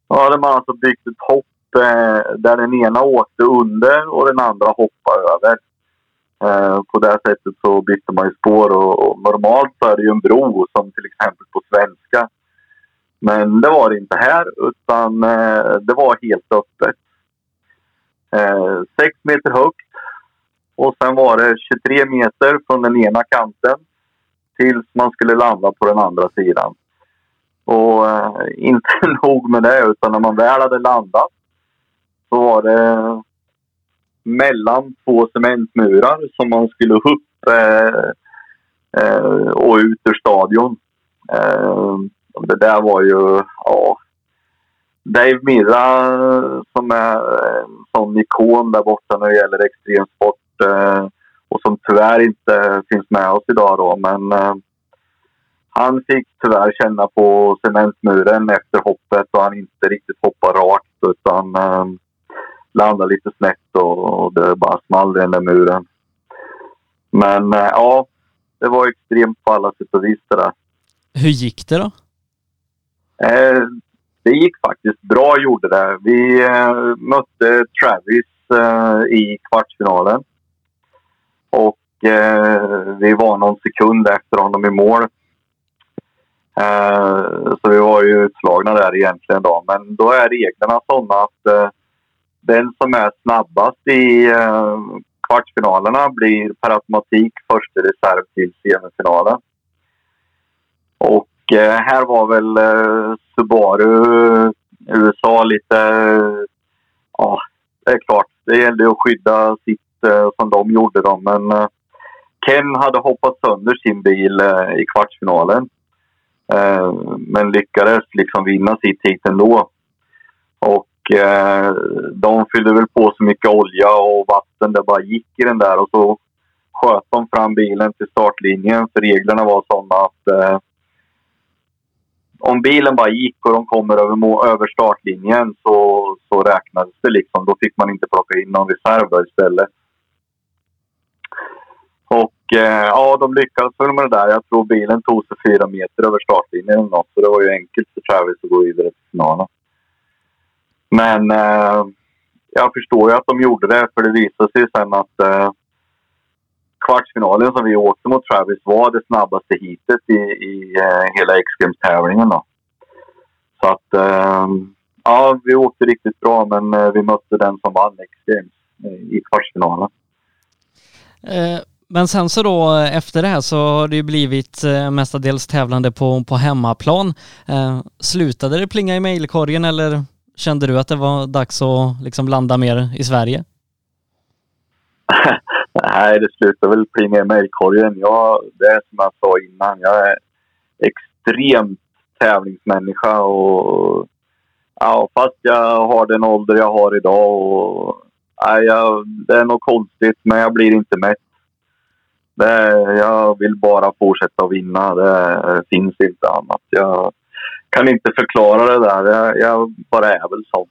Då hade man alltså byggt ett hopp eh, där den ena åkte under och den andra hoppade över. Eh, på det sättet så bytte man ju spår och, och, normalt så är det ju en bro som till exempel på svenska. Men det var det inte här utan eh, det var helt öppet. Eh, sex meter högt och sen var det 23 meter från den ena kanten tills man skulle landa på den andra sidan. Och eh, inte nog med det, utan när man väl hade landat så var det mellan två cementmurar som man skulle upp eh, eh, och ut ur stadion. Eh, det där var ju, ja. Dave Mirra som är en sån ikon där borta när det gäller extremsport och som tyvärr inte finns med oss idag då, men eh, han fick tyvärr känna på cementmuren efter hoppet och han inte riktigt hoppade rakt utan eh, landade lite snett och, det bara small i den där muren. Men eh, ja, det var extremt på alla sätt och vis det där. Hur gick det då? Eh, det gick faktiskt bra, gjorde det. Vi eh, mötte Travis eh, i kvartsfinalen. Och eh, vi var någon sekund efter honom i mål. Eh, så vi var ju utslagna där egentligen då. Men då är reglerna sådana att eh, den som är snabbast i eh, kvartsfinalerna blir per automatik första reserv till semifinalen. Och eh, här var väl eh, Subaru USA lite... Ja, det är klart. Det gällde att skydda sitt Eh, som de gjorde då. Men eh, Ken hade hoppat sönder sin bil eh, i kvartsfinalen. Eh, men lyckades liksom vinna sitt hit ändå. Och eh, de fyllde väl på så mycket olja och vatten det bara gick i den där och så sköt de fram bilen till startlinjen för reglerna var sådana att eh, om bilen bara gick och de kommer över, över startlinjen så, så räknades det liksom. Då fick man inte plocka in någon reserv istället. Och eh, ja, de lyckades väl med det där. Jag tror bilen tog sig fyra meter över startlinjen eller något. Så det var ju enkelt för Travis att gå vidare till finalen. Men eh, jag förstår ju att de gjorde det för det visade sig sen att eh, kvartsfinalen som vi åkte mot Travis var det snabbaste heatet i, i eh, hela X-Games-tävlingen. Så att eh, ja, vi åkte riktigt bra men eh, vi mötte den som vann X Games eh, i kvartsfinalen. Eh, men sen så då efter det här så har det ju blivit eh, mestadels tävlande på, på hemmaplan. Eh, slutade det plinga i mejlkorgen eller kände du att det var dags att liksom landa mer i Sverige? Nej, det slutade väl plinga i mejlkorgen. Jag, det är som jag sa innan, jag är extremt tävlingsmänniska och ja, fast jag har den ålder jag har idag och nej, jag, det är något konstigt men jag blir inte mätt. Det, jag vill bara fortsätta att vinna. Det finns inte annat. Jag kan inte förklara det där. Jag, jag bara är väl sån.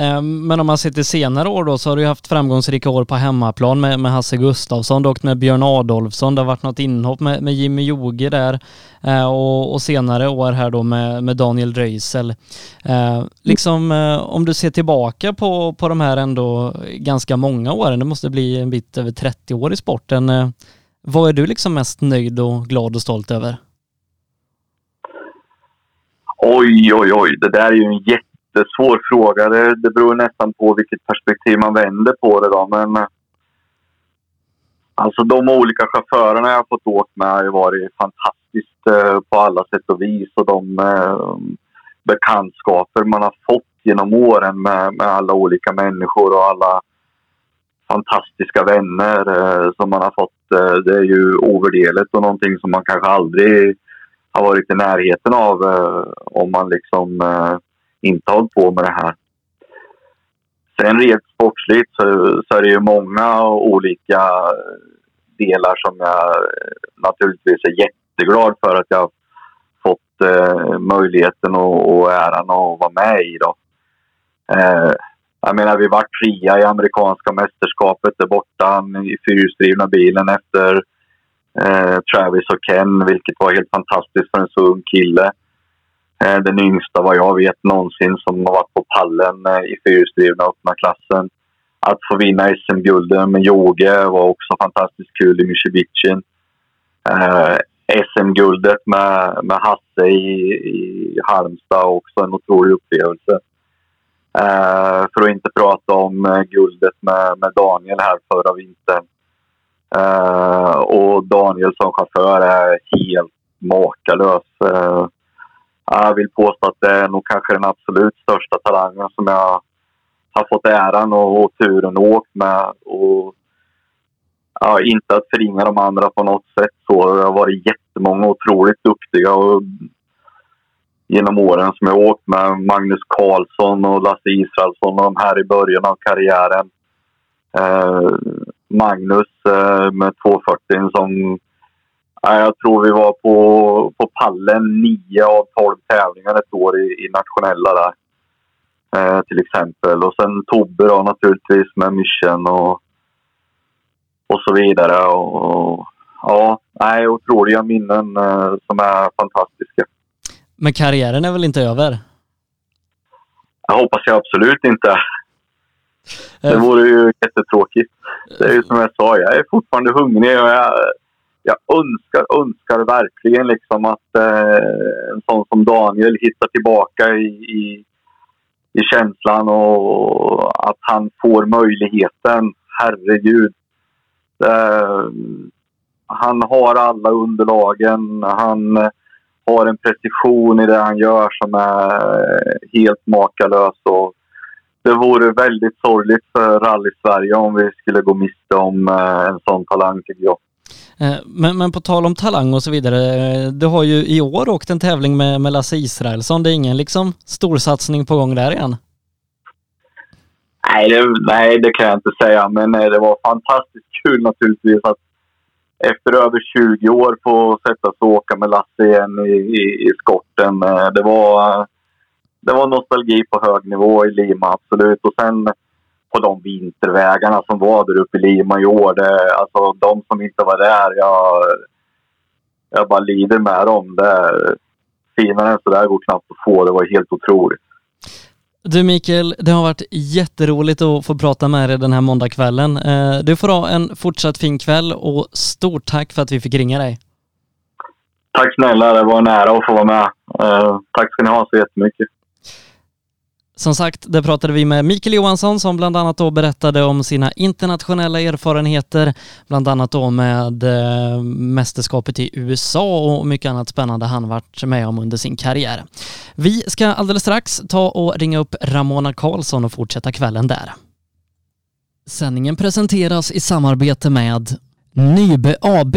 Ehm, men om man ser till senare år då så har du haft framgångsrika år på hemmaplan med, med Hasse Gustafsson, du åkt med Björn Adolfsson, det har varit något inhopp med, med Jimmy Joge där eh, och, och, senare år här då med, med Daniel Röisel. Ehm, liksom eh, om du ser tillbaka på, på de här ändå ganska många åren, det måste bli en bit över 30 år i sporten. Eh, vad är du liksom mest nöjd och glad och stolt över? Oj, oj, oj. Det där är ju en jätte jättesvår fråga. Det, det beror nästan på vilket perspektiv man vänder på det. Då. Men eh, alltså de olika chaufförerna jag har fått åka med har ju varit fantastiskt eh, på alla sätt och vis. Och de eh, bekantskaper man har fått genom åren med, med alla olika människor och alla fantastiska vänner eh, som man har fått. Eh, det är ju ovärderligt och någonting som man kanske aldrig har varit i närheten av eh, om man liksom eh, inte hållit på med det här. Sen rent sportsligt så, så är det ju många olika delar som jag naturligtvis är jätteglad för att jag har fått eh, möjligheten och, och äran att vara med i. Då. Eh, jag menar, vi var trea i amerikanska mästerskapet där borta i fyrhjulsdrivna bilen efter eh, Travis och Ken, vilket var helt fantastiskt för en så ung kille. Eh, Den yngsta vad jag vet någonsin som har varit på pallen eh, i fyrhjulsdrivna öppna klassen. Att få vinna SM-gulden med Joge var också fantastiskt kul i Mitsubishi. Eh, SM-guldet med, med Hasse i, i Halmstad också en otrolig upplevelse. Eh, för att inte prata om eh, guldet med, med Daniel här förra vintern. Eh, och Daniel som chaufför är helt makalös. Eh, jag vill påstå att det är nog kanske den absolut största talangen som jag har fått äran och, och turen att åka med. Och, ja, inte att förringa de andra på något sätt. Så det har varit jättemånga otroligt duktiga och, genom åren som jag åkt med. Magnus Karlsson och Lasse Israelsson och de här i början av karriären. Eh, Magnus eh, med 240 som jag tror vi var på, på pallen nio av tolv tävlingar ett år i, i nationella där. Eh, till exempel. Och sen Tobbe då naturligtvis med Mission och, och så vidare. Och, och ja, nej, otroliga minnen eh, som är fantastiska. Men karriären är väl inte över? Jag hoppas jag absolut inte. Det eh. vore ju jättetråkigt. Det är ju som jag sa, jag är fortfarande hungrig och jag jag önskar, önskar verkligen liksom att eh, en sån som Daniel hittar tillbaka i, i, i känslan och att han får möjligheten. Herregud. Eh, han har alla underlagen. Han eh, har en precision i det han gör som är eh, helt makalös. Och det vore väldigt sorgligt för rally-Sverige om vi skulle gå miste om eh, en sån talang, tycker jag. Eh, men, men på tal om talang och så vidare, eh, du har ju i år åkt en tävling med, med Lasse Israelsson. Det är ingen liksom storsatsning på gång där igen? Nej det, nej, det kan jag inte säga, men eh, det var fantastiskt kul naturligtvis att efter över 20 år få sätta sig och åka med Lasse igen i, i, i skotten. Det var, det var nostalgi på hög nivå i Lima, absolut. Och sen på de vintervägarna som var där uppe i Lima i år. Det, alltså de som inte var där, jag, jag bara lider med dem. Det, finare än så där går knappt att få. Det var helt otroligt. Du Mikael, det har varit jätteroligt att få prata med dig den här måndagskvällen. Eh, du får ha en fortsatt fin kväll och stort tack för att vi fick ringa dig. tack snälla, det var en ära att få vara med. Uh, tack ska ni ha så jättemycket. Som sagt, det pratade vi med Mikael Johansson som bland annat då berättade om sina internationella erfarenheter, bland annat då med eh, mästerskapet i USA och mycket annat spännande han varit med om under sin karriär. Vi ska alldeles strax ta och ringa upp Ramona Karlsson och fortsätta kvällen där. Sändningen presenteras i samarbete med Nybe AB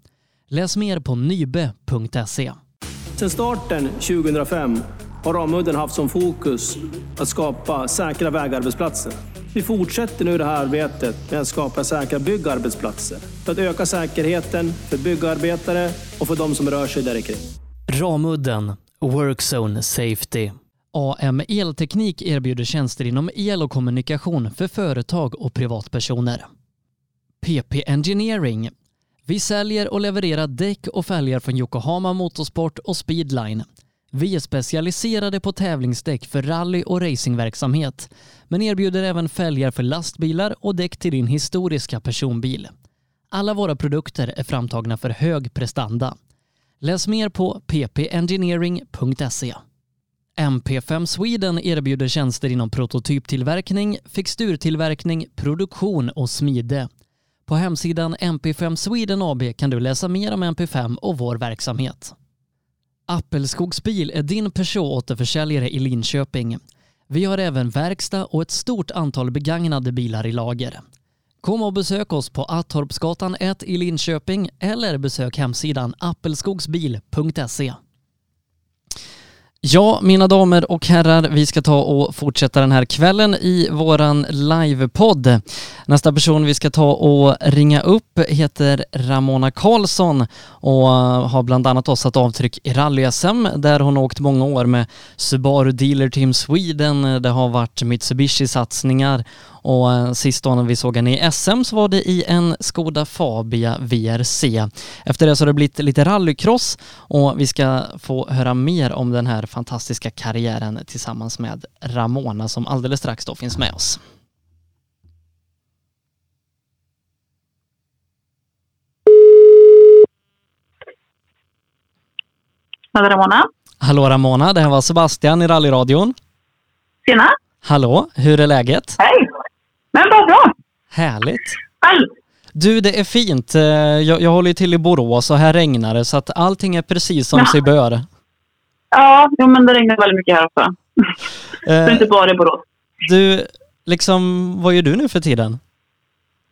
Läs mer på nybe.se. Sedan starten 2005 har Ramudden haft som fokus att skapa säkra vägarbetsplatser. Vi fortsätter nu det här arbetet med att skapa säkra byggarbetsplatser för att öka säkerheten för byggarbetare och för de som rör sig där kring. Ramudden Workzone Safety. AM Elteknik erbjuder tjänster inom el och kommunikation för företag och privatpersoner. PP Engineering vi säljer och levererar däck och fälgar från Yokohama Motorsport och Speedline. Vi är specialiserade på tävlingsdäck för rally och racingverksamhet, men erbjuder även fälgar för lastbilar och däck till din historiska personbil. Alla våra produkter är framtagna för hög prestanda. Läs mer på ppengineering.se. MP5 Sweden erbjuder tjänster inom prototyptillverkning, fixturtillverkning, produktion och smide. På hemsidan MP5 Sweden AB kan du läsa mer om MP5 och vår verksamhet. Appelskogsbil är din Peugeot-återförsäljare i Linköping. Vi har även verkstad och ett stort antal begagnade bilar i lager. Kom och besök oss på Attorpsgatan 1 i Linköping eller besök hemsidan appelskogsbil.se. Ja, mina damer och herrar, vi ska ta och fortsätta den här kvällen i våran livepodd. Nästa person vi ska ta och ringa upp heter Ramona Karlsson och har bland annat också satt avtryck i rally-SM där hon åkt många år med Subaru Dealer Team Sweden. Det har varit Mitsubishi-satsningar och eh, sist då när vi såg henne i SM så var det i en Skoda Fabia VRC. Efter det så har det blivit lite rallycross och vi ska få höra mer om den här fantastiska karriären tillsammans med Ramona som alldeles strax då finns med oss. Hallå Ramona. Hallå Ramona, det här var Sebastian i rallyradion. Tjena. Hallå, hur är läget? Hej. Men vad bra. Härligt. Hej. Du, det är fint. Eh, jag, jag håller ju till i Borås och här regnar det så att allting är precis som Ja. sig bör. Ja, jo, men det regnar väldigt mycket här också. Det är Eh, inte bara i Borås. du, liksom, vad gör du nu för tiden?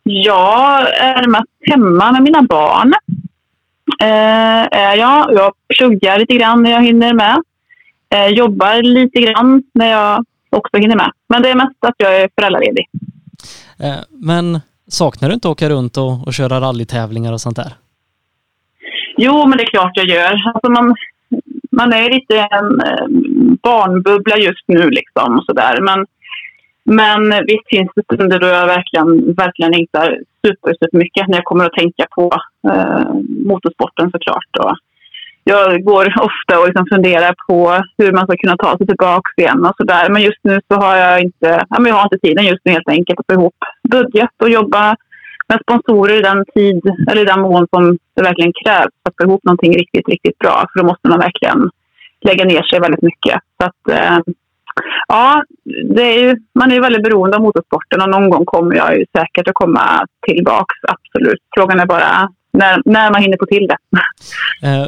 Jag är mest hemma med mina barn. Eh, är jag. jag pluggar lite grann när jag hinner med. Eh, jobbar lite grann när jag också hinner med. Men det är mest att jag är föräldraledig. Eh, men saknar du inte att åka runt och, och köra rallytävlingar och sånt där? Jo, men det är klart jag gör. Alltså man, man är lite en eh, barnbubbla just nu liksom och sådär. Men, men visst finns det stunder då jag verkligen, verkligen längtar super, super mycket när jag kommer att tänka på eh, motorsporten såklart. Och jag går ofta och liksom funderar på hur man ska kunna ta sig tillbaka igen och sådär. Men just nu så har jag inte, ja, men jag har inte tiden just nu helt enkelt att få ihop budget och jobba med sponsorer i den tid, eller i den mån som det verkligen krävs för att få ihop någonting riktigt, riktigt bra. För då måste man verkligen lägga ner sig väldigt mycket. Så att, eh, ja, det är ju, man är ju väldigt beroende av motorsporten och någon gång kommer jag ju säkert att komma tillbaks, absolut. Frågan är bara när, när man hinner få till det. Eh,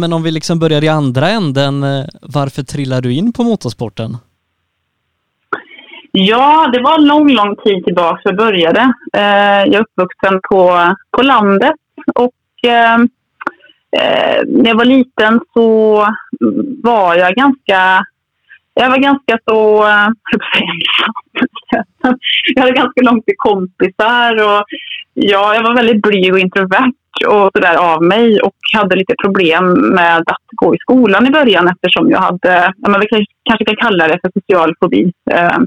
men om vi liksom börjar i andra änden, eh, varför trillar du in på motorsporten? Ja, det var lång, lång tid tillbaka jag började. Eh, jag är uppvuxen på, på landet och eh, när jag var liten så var jag ganska jag var ganska så... Jag hade ganska långt till kompisar och ja, jag var väldigt blyg och introvert och sådär av mig och hade lite problem med att gå i skolan i början eftersom jag hade, ja, men vi kanske kan kalla det för social fobi. Eh,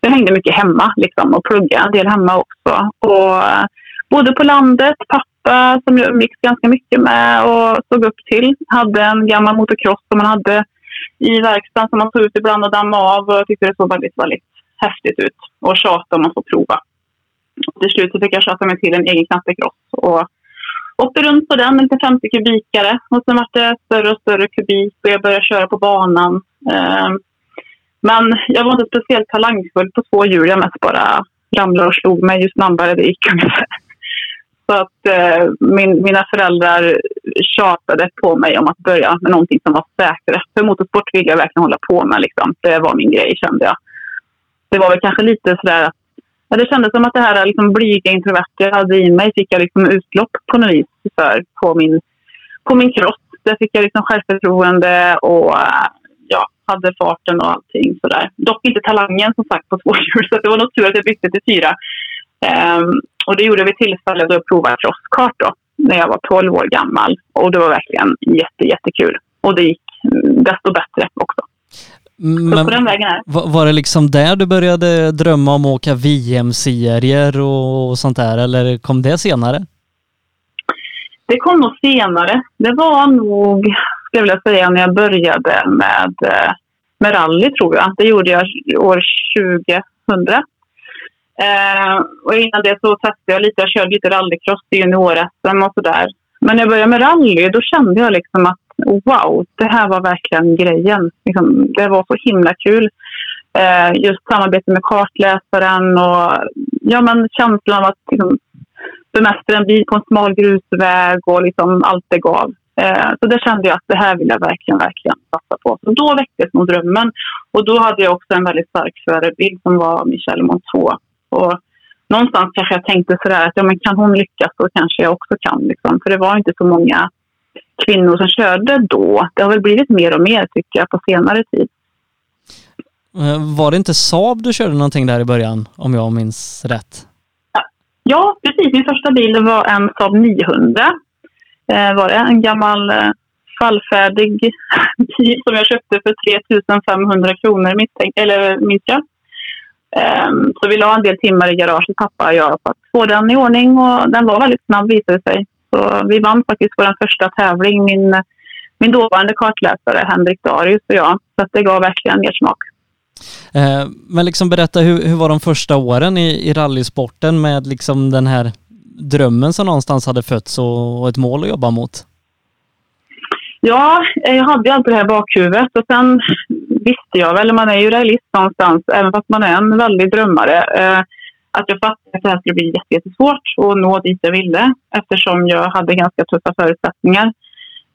jag hängde mycket hemma liksom, och pluggade en del hemma också. Och, eh, bodde på landet, pappa som jag umgicks ganska mycket med och såg upp till, hade en gammal motocross som man hade i verkstaden som man tog ut ibland och dammade av och jag tyckte det såg väldigt, väldigt häftigt ut och tjatade om att få prova. Till slut fick jag tjata mig till en egen knattekross och åkte runt på den en liten 50 kubikare och sen var det större och större kubik och jag började köra på banan. Ehm, men jag var inte speciellt talangfull på två hjul. Jag mest bara ramlade och slog mig ju snabbare det gick ungefär. Så att eh, min, mina föräldrar tjatade på mig om att börja med någonting som var säkrare. För motorsport ville jag verkligen hålla på med. Liksom. Det var min grej kände jag. Det var väl kanske lite sådär att ja, det kändes som att det här liksom, blyga introverta jag hade i mig fick jag liksom utlopp på något vis för på min, på min kropp. Där fick jag liksom självförtroende och ja, hade farten och allting sådär. Dock inte talangen som sagt på två hjul så det var nog tur att jag bytte till fyra. Um, och det gjorde vi tillfälle då jag provade crosskart då, när jag var 12 år gammal. Och det var verkligen jätte, jättekul. Och det gick desto bättre också. Men på den vägen är var, det liksom där du började drömma om att åka VM-serier och sånt där eller kom det senare? Det kom nog senare. Det var nog, skulle jag vilja säga, när jag började med, eh, med rally tror jag. Det gjorde jag år 2000. Eh, och innan det så testade jag lite. Jag körde lite rallycross i junior-SM och sådär. Men när jag började med rally då kände jag liksom att wow, det här var verkligen grejen. Liksom, det var så himla kul. Eh, just samarbetet med kartläsaren och ja, men känslan av att liksom, bemästra en bil på en smal grusväg och liksom allt det gav. Eh, så där kände jag att det här vill jag verkligen, verkligen satsa på. Så då väcktes nog drömmen. Och då hade jag också en väldigt stark förebild som var Michelle Monceau. Och någonstans kanske jag tänkte sådär att ja, men kan hon lyckas så kanske jag också kan. Liksom. För det var inte så många kvinnor som körde då. Det har väl blivit mer och mer tycker jag på senare tid. Eh, var det inte Saab du körde någonting där i början om jag minns rätt? Ja, precis. Min första bil var en Saab 900. Eh, var det en gammal eh, fallfärdig bil som jag köpte för 3500 kronor eller minns jag. Um, så vi la en del timmar i garaget, pappa och jag, för att få den i ordning och den var väldigt snabb visade sig. Så vi vann faktiskt vår första tävling, min, min dåvarande kartläsare Henrik Darius och jag. Så det gav verkligen mer smak. Eh, men liksom berätta, hur, hur var de första åren i, i rallysporten med liksom den här drömmen som någonstans hade fötts och, och ett mål att jobba mot? Ja, jag hade alltid det här bakhuvudet och sen visste jag väl, man är ju realist någonstans, även fast man är en väldig drömmare, eh, att jag fattade att det här skulle bli jättesvårt att nå dit jag ville eftersom jag hade ganska tuffa förutsättningar.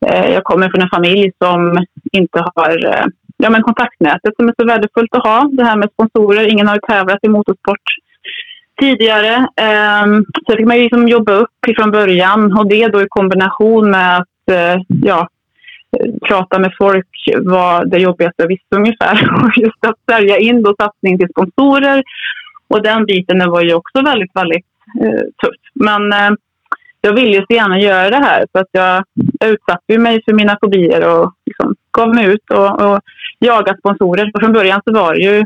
Eh, jag kommer från en familj som inte har eh, ja, men kontaktnätet som är så värdefullt att ha. Det här med sponsorer. Ingen har ju tävlat i motorsport tidigare. Ehm, så så fick man ju liksom jobba upp ifrån början och det då i kombination med att eh, ja, prata med folk var det jobbigaste jag visste ungefär. Och just att sälja in då satsning till sponsorer. Och den biten var ju också väldigt, väldigt eh, tuff. Men eh, jag ville ju så gärna göra det här så att jag, jag utsatte mig för mina fobier och liksom gav mig ut och, och jagade sponsorer. Och från början så var det ju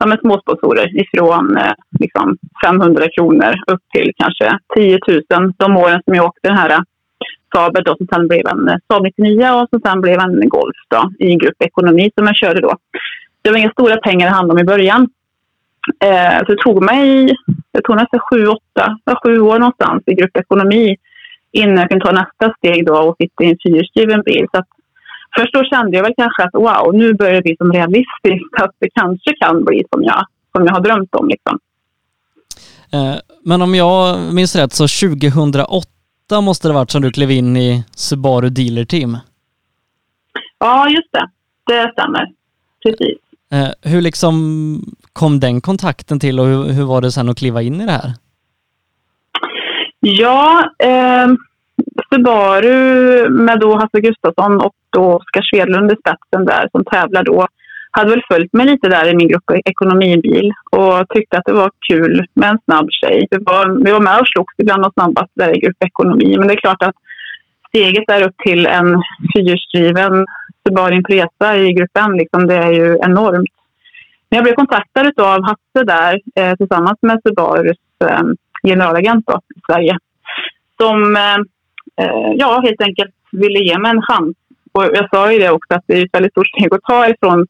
ja, men småsponsorer ifrån eh, liksom 500 kronor upp till kanske 10 000 de åren som jag åkte den här eh, Saaben då som sen blev en eh, Saab 99 och som sen blev en Golf då i grupp ekonomi som jag körde då. Det var inga stora pengar det handlade om i början. Eh, så det tog mig, jag tog nästan sju, åtta, sju år någonstans i gruppekonomi innan jag kunde ta nästa steg då och sitta i en fyrhjulsdriven bil. Så att först då kände jag väl kanske att wow, nu börjar det bli som realistiskt att det kanske kan bli som jag, som jag har drömt om. Liksom. Eh, men om jag minns rätt så 2008 måste det varit som du klev in i Subaru Dealer Team? Ja, just det. Det stämmer. Precis. Eh, hur liksom kom den kontakten till och hur, hur var det sen att kliva in i det här? Ja, eh, Subaru med då Hasse Gustafsson och då Oskar Svedlund i spetsen där som tävlar då hade väl följt mig lite där i min grupp ekonomibil och tyckte att det var kul med en snabb tjej. Vi var, vi var med och slogs ibland och snabbast där i grupp ekonomi. Men det är klart att steget där upp till en fyrhjulsdriven Subaru Impresa i gruppen, liksom, det är ju enormt. Men jag blev kontaktad av Hasse där eh, tillsammans med Subarus eh, generalagent då, i Sverige. Som eh, eh, ja, helt enkelt ville ge mig en chans. Och jag sa ju det också att det är ett väldigt stort steg att ta ifrån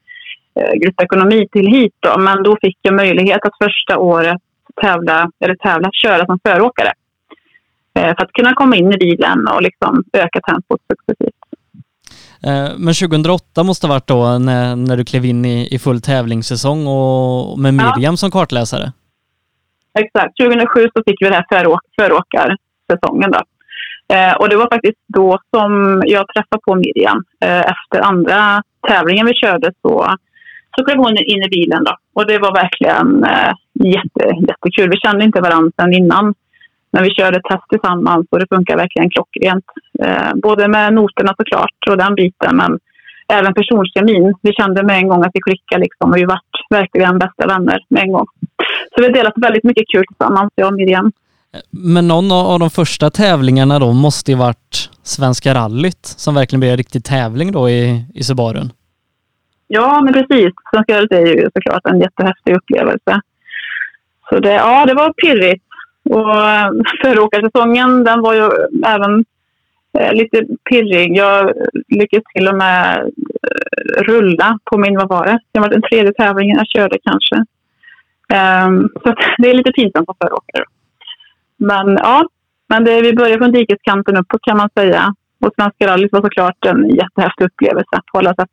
eh, gruppekonomi till hit. Då. Men då fick jag möjlighet att första året tävla, eller tävla, köra som föråkare. Eh, för att kunna komma in i bilen och liksom öka tempot successivt. Eh, men 2008 måste ha varit då när, när du klev in i, i full tävlingssäsong och med Miriam ja. som kartläsare? Exakt. 2007 så fick vi den här föråk föråkarsäsongen. Då. Eh, och det var faktiskt då som jag träffade på Miriam. Eh, efter andra tävlingen vi körde så, så klev hon in i bilen. Då. Och det var verkligen eh, jätte, jättekul. Vi kände inte varandra sedan innan. Men vi körde test tillsammans och det funkar verkligen klockrent. Eh, både med noterna såklart och den biten men även personkemin. Vi kände med en gång att vi klickade liksom och vi vart verkligen bästa vänner med en gång. Så vi har delat väldigt mycket kul tillsammans, jag och Miriam. Men någon av de första tävlingarna då måste ju varit Svenska rallyt som verkligen blev en riktig tävling då i, i Subarun. Ja, men precis. Svenska rallyt är ju såklart en jättehäftig upplevelse. Så det, ja, det var pirrigt. Och eh, föråkarsäsongen den var ju även eh, lite pirrig. Jag lyckades till och med eh, rulla på min, vad var det? Det var den tredje tävlingen jag körde kanske. Um, så det är lite pinsamt som föråkare. Men ja, men det, vi börjar från dikeskanten uppåt kan man säga. Och Svenska rallyt var såklart en jättehäftig upplevelse på alla sätt.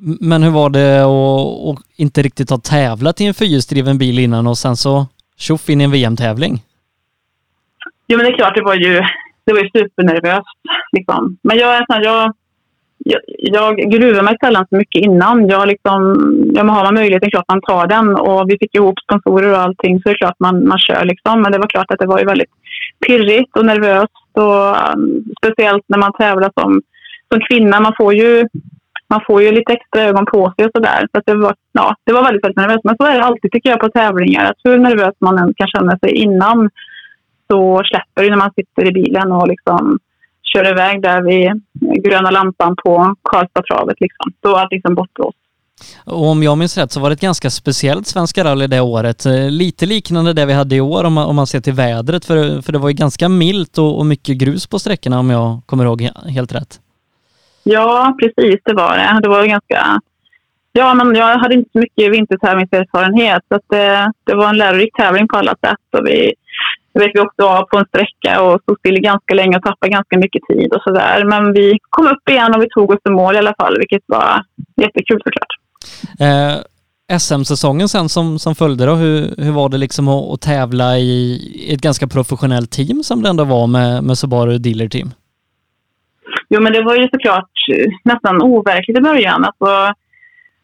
Men hur var det att inte riktigt ha tävlat i en fyrhjulsdriven bil innan och sen så tjoff in i en VM-tävling? Jo, men det är klart, det var ju, det var ju supernervöst. Liksom. Men jag, jag, jag, jag gruvar mig sällan så mycket innan. Jag liksom, ja, har man möjligheten, klart man tar den. Och vi fick ihop sponsorer och allting, så det är klart man, man kör. Liksom. Men det var klart att det var ju väldigt pirrigt och nervöst. Och, um, speciellt när man tävlar som, som kvinna. Man får ju man får ju lite extra ögon på sig och sådär. Så det, var, ja, det var väldigt, väldigt nervöst. Men så är det alltid tycker jag på tävlingar. Att hur nervös man än kan känna sig innan så släpper det när man sitter i bilen och liksom kör iväg där vid gröna lampan på Karlstadtravet. Liksom. Då är allt liksom bortblåst. Och om jag minns rätt så var det ett ganska speciellt Svenska rally det året. Eh, lite liknande det vi hade i år om man, om man ser till vädret. För, för det var ju ganska milt och, och mycket grus på sträckorna om jag kommer ihåg helt rätt. Ja, precis det var det. Det var ganska... Ja, men jag hade inte så mycket vintertävlingserfarenhet så att det, det var en lärorik tävling på alla sätt. Och vi, jag vet, vi åkte av på en sträcka och stod still ganska länge och tappade ganska mycket tid och sådär. Men vi kom upp igen och vi tog oss till mål i alla fall, vilket var jättekul såklart. Eh, SM-säsongen sen som, som följde då, hur, hur var det liksom att, att tävla i ett ganska professionellt team som det ändå var med, med Subaru Dealer Team? Jo, men det var ju såklart eh, nästan overkligt i början. Alltså,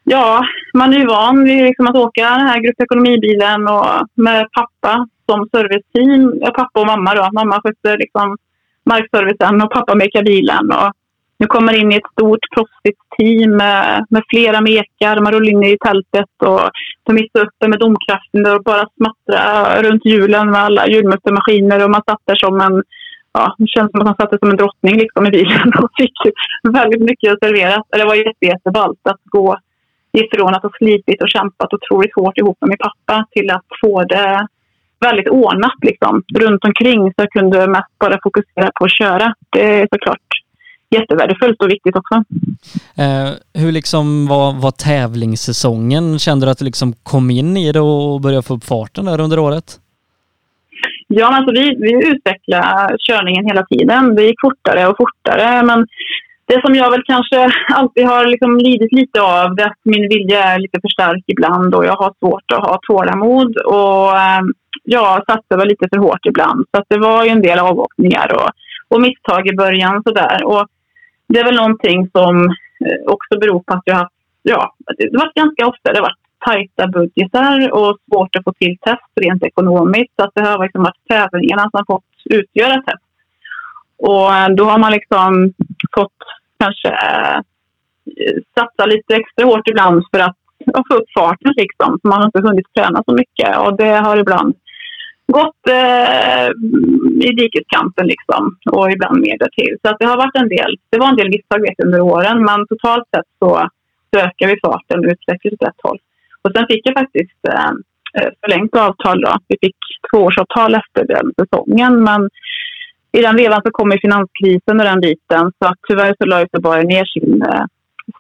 ja, man är ju van vid liksom att åka den här gruppekonomibilen och med pappa som serviceteam. Pappa och mamma då. Mamma skötte liksom markservicen och pappa mekade bilen. Och nu kommer in i ett stort proffsigt team med, med flera mekar. Man rullar in i tältet och de mitt uppe med domkraften och bara smattra runt hjulen med alla hjulmuttermaskiner och man satt där som en ja, det känns som att han satt som en drottning liksom i bilen och fick väldigt mycket serverat. Det var jätteballt att gå ifrån att ha slitit och kämpat otroligt hårt ihop med min pappa till att få det väldigt ordnat liksom, runt omkring så jag kunde mest bara fokusera på att köra. Det är såklart jättevärdefullt och viktigt också. Eh, hur liksom var, var tävlingssäsongen? Kände du att du liksom kom in i det och började få upp farten där under året? Ja, alltså vi, vi utvecklade körningen hela tiden. Det gick fortare och fortare. Men det som jag väl kanske alltid har liksom lidit lite av det är att min vilja är lite för stark ibland och jag har svårt att ha tålamod. Och ehm, jag satsar väl lite för hårt ibland. Så det var ju en del avåkningar och, och misstag i början. Sådär. Och det är väl någonting som eh, också beror på att jag har haft, ja, det var ganska ofta det var tajta budgetar och svårt att få till test rent ekonomiskt. Så att det har liksom varit tävlingarna som fått utgöra test. Och eh, då har man liksom fått kanske eh, satsa lite extra hårt ibland för att få upp farten liksom. Man har inte hunnit träna så mycket och det har ibland gått eh, i dikeskanten liksom och ibland mer därtill. Så att det har varit en del. Det var en del misstag under åren men totalt sett så, så ökar vi farten och utvecklas åt rätt håll. Och sen fick jag faktiskt ehm, eh, förlängt avtal då. Vi fick tvåårsavtal efter den säsongen men i den vevan så kom finanskrisen och den biten så att tyvärr så la Göteborg ner sin, eh,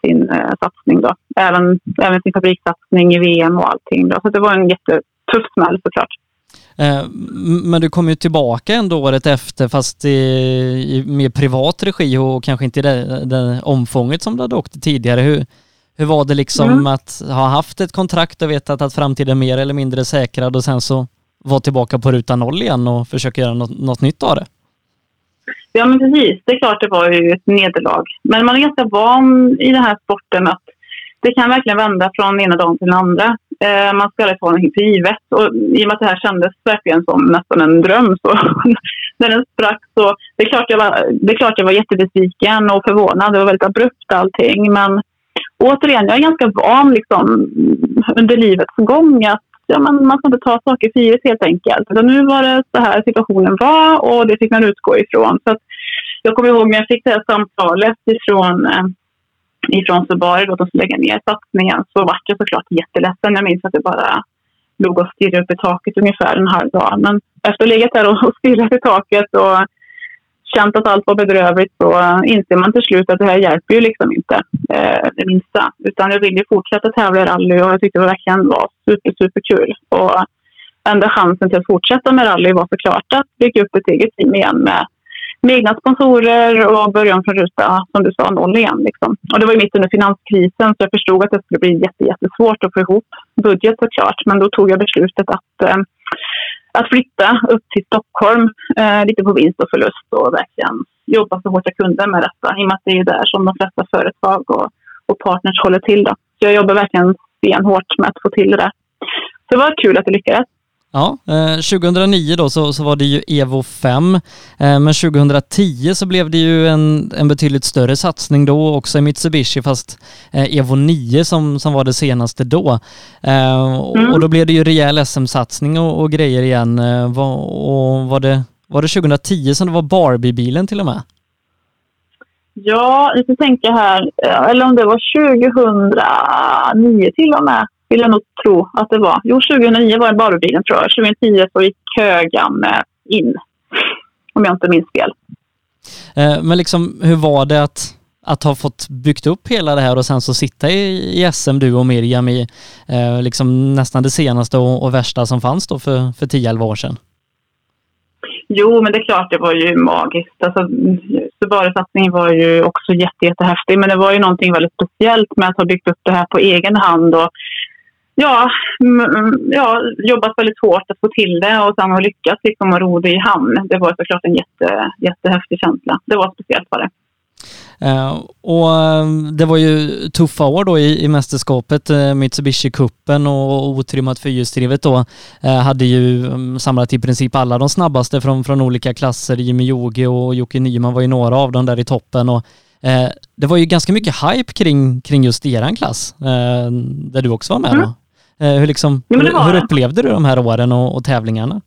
sin eh, satsning då. Även, även sin fabrikssatsning i VM och allting då. Så det var en jättetuff smäll såklart. Eh, men du kom ju tillbaka ändå året efter fast i, i mer privat regi och kanske inte i det, det omfånget som du hade åkt tidigare. Hur, hur var det liksom mm. att ha haft ett kontrakt och vetat att framtiden är mer eller mindre säkrad och sen så vara tillbaka på ruta noll igen och försöka göra något, något nytt av det? Ja men precis, det är klart det var ju ett nederlag. Men man är ganska van i den här sporten att det kan verkligen vända från ena dagen till den andra. Eh, man ska aldrig ta någonting för givet. Och I och med att det här kändes verkligen som nästan en dröm så när den sprack så det är klart jag var, det är klart jag var jättebesviken och förvånad. Det var väldigt abrupt allting. Men återigen, jag är ganska van liksom, under livets gång att ja, man, man ska inte ta saker för givet helt enkelt. Så nu var det så här situationen var och det fick man utgå ifrån. Så jag kommer ihåg när jag fick det här samtalet ifrån eh, ifrån Subaru, att de skulle lägga ner satsningen så var jag såklart jätteledsen. Jag minns att jag bara låg och stirrade upp i taket ungefär en halv dag. Men efter att ha legat där och stirrat i taket och känt att allt var bedrövligt så inser man till slut att det här hjälper ju liksom inte eh, det minsta. Utan jag vill ju fortsätta tävla i rally och jag tyckte det verkligen var super, super kul. Och enda chansen till att fortsätta med rally var såklart att bygga upp ett eget team igen med med egna sponsorer och börja om från ruta, som du sa, noll igen. Liksom. Och det var ju mitt under finanskrisen så jag förstod att det skulle bli jätte, jättesvårt att få ihop budget såklart. Men då tog jag beslutet att, eh, att flytta upp till Stockholm eh, lite på vinst och förlust och verkligen jobba så hårt jag kunde med detta. I och med att det är där som de flesta företag och, och partners håller till. Då. Så jag jobbar verkligen stenhårt med att få till det där. Så det var kul att det lyckades. Ja, eh, 2009 då så, så var det ju Evo 5, eh, men 2010 så blev det ju en, en betydligt större satsning då också i Mitsubishi fast eh, Evo 9 som, som var det senaste då. Eh, mm. Och då blev det ju rejäl SM-satsning och, och, grejer igen. Eh, och var, det, var det 2010 som det var Barbie-bilen till och med? Ja, jag ska tänka här, eh, eller om det var 2009 till och med vill jag nog tro att det var. Jo, 2009 var det Barobilen tror jag. 2010 så gick Högan in. Om jag inte minns fel. Eh, men liksom, hur var det att, att ha fått byggt upp hela det här och sen så sitta i, i SM du och Miriam i eh, liksom nästan det senaste och, och, värsta som fanns då för, för 10-11 år sedan? Jo, men det är klart det var ju magiskt. Alltså, Subaru-satsningen var ju också jätte, jättehäftig men det var ju någonting väldigt speciellt med att ha byggt upp det här på egen hand och ja, ja, jobbat väldigt hårt att få till det och sen har lyckats liksom att ro det i hamn. Det var såklart en jätte, jättehäftig känsla. Det var speciellt var det. Uh, och uh, det var ju tuffa år då i, i mästerskapet, uh, Mitsubishi-cupen och otrimmat fyrhjulsdrivet då hade ju um, samlat i princip alla de snabbaste från, från olika klasser. Jimmy Joge och Jocke Nyman var ju några av dem där i toppen och det var ju ganska mycket hype kring, kring just eran klass, där du också var med mm. då. Eh, hur, liksom, ja, hur, hur upplevde du de här åren och, och tävlingarna?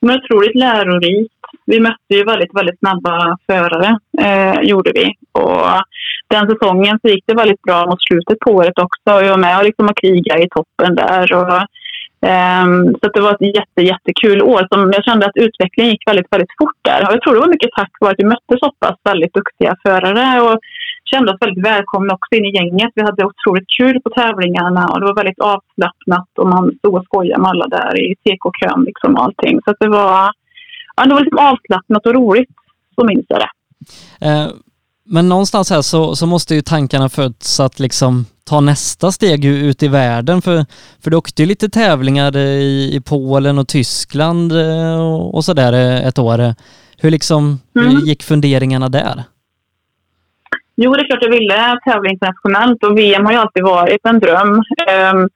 Men otroligt lärorikt. Vi mötte ju väldigt, väldigt snabba förare, eh, gjorde vi. Och den säsongen så gick det väldigt bra mot slutet på året också. Jag var med och liksom kriga i toppen där. Och, eh, så det var ett jätte, jättekul år som jag kände att utvecklingen gick väldigt, väldigt fort där. Och jag tror det var mycket tack vare att vi mötte så pass väldigt duktiga förare. Och kände oss väldigt välkomna också in i gänget. Vi hade otroligt kul på tävlingarna och det var väldigt avslappnat och man stod och skojade med alla där i TK-kön liksom och allting. Så det var, ja, det var liksom avslappnat och roligt, så minns jag det. Eh, men någonstans här så, så måste ju tankarna föds att liksom ta nästa steg ut i världen för, för du åkte ju lite tävlingar i, i Polen och Tyskland eh, och, och sådär ett år. Hur liksom mm. hur gick funderingarna där? Jo, det är klart jag ville tävla internationellt och VM har ju alltid varit en dröm. Ehm,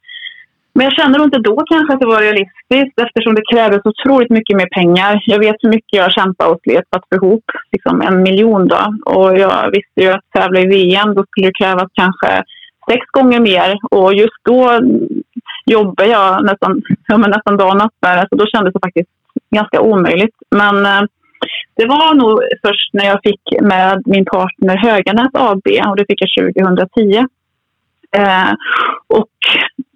men jag kände nog inte då kanske att det var realistiskt eftersom det krävdes otroligt mycket mer pengar. Jag vet hur mycket jag kämpade och slet för att få ihop liksom en miljon. Då. Och jag visste ju att tävla i VM då skulle det krävas kanske sex gånger mer. Och just då jobbade jag nästan, ja, men nästan dag och natt med det. Så då kändes det faktiskt ganska omöjligt. Men eh, det var nog först när jag fick med min partner Höganäs AB och det fick jag 2010. Eh, och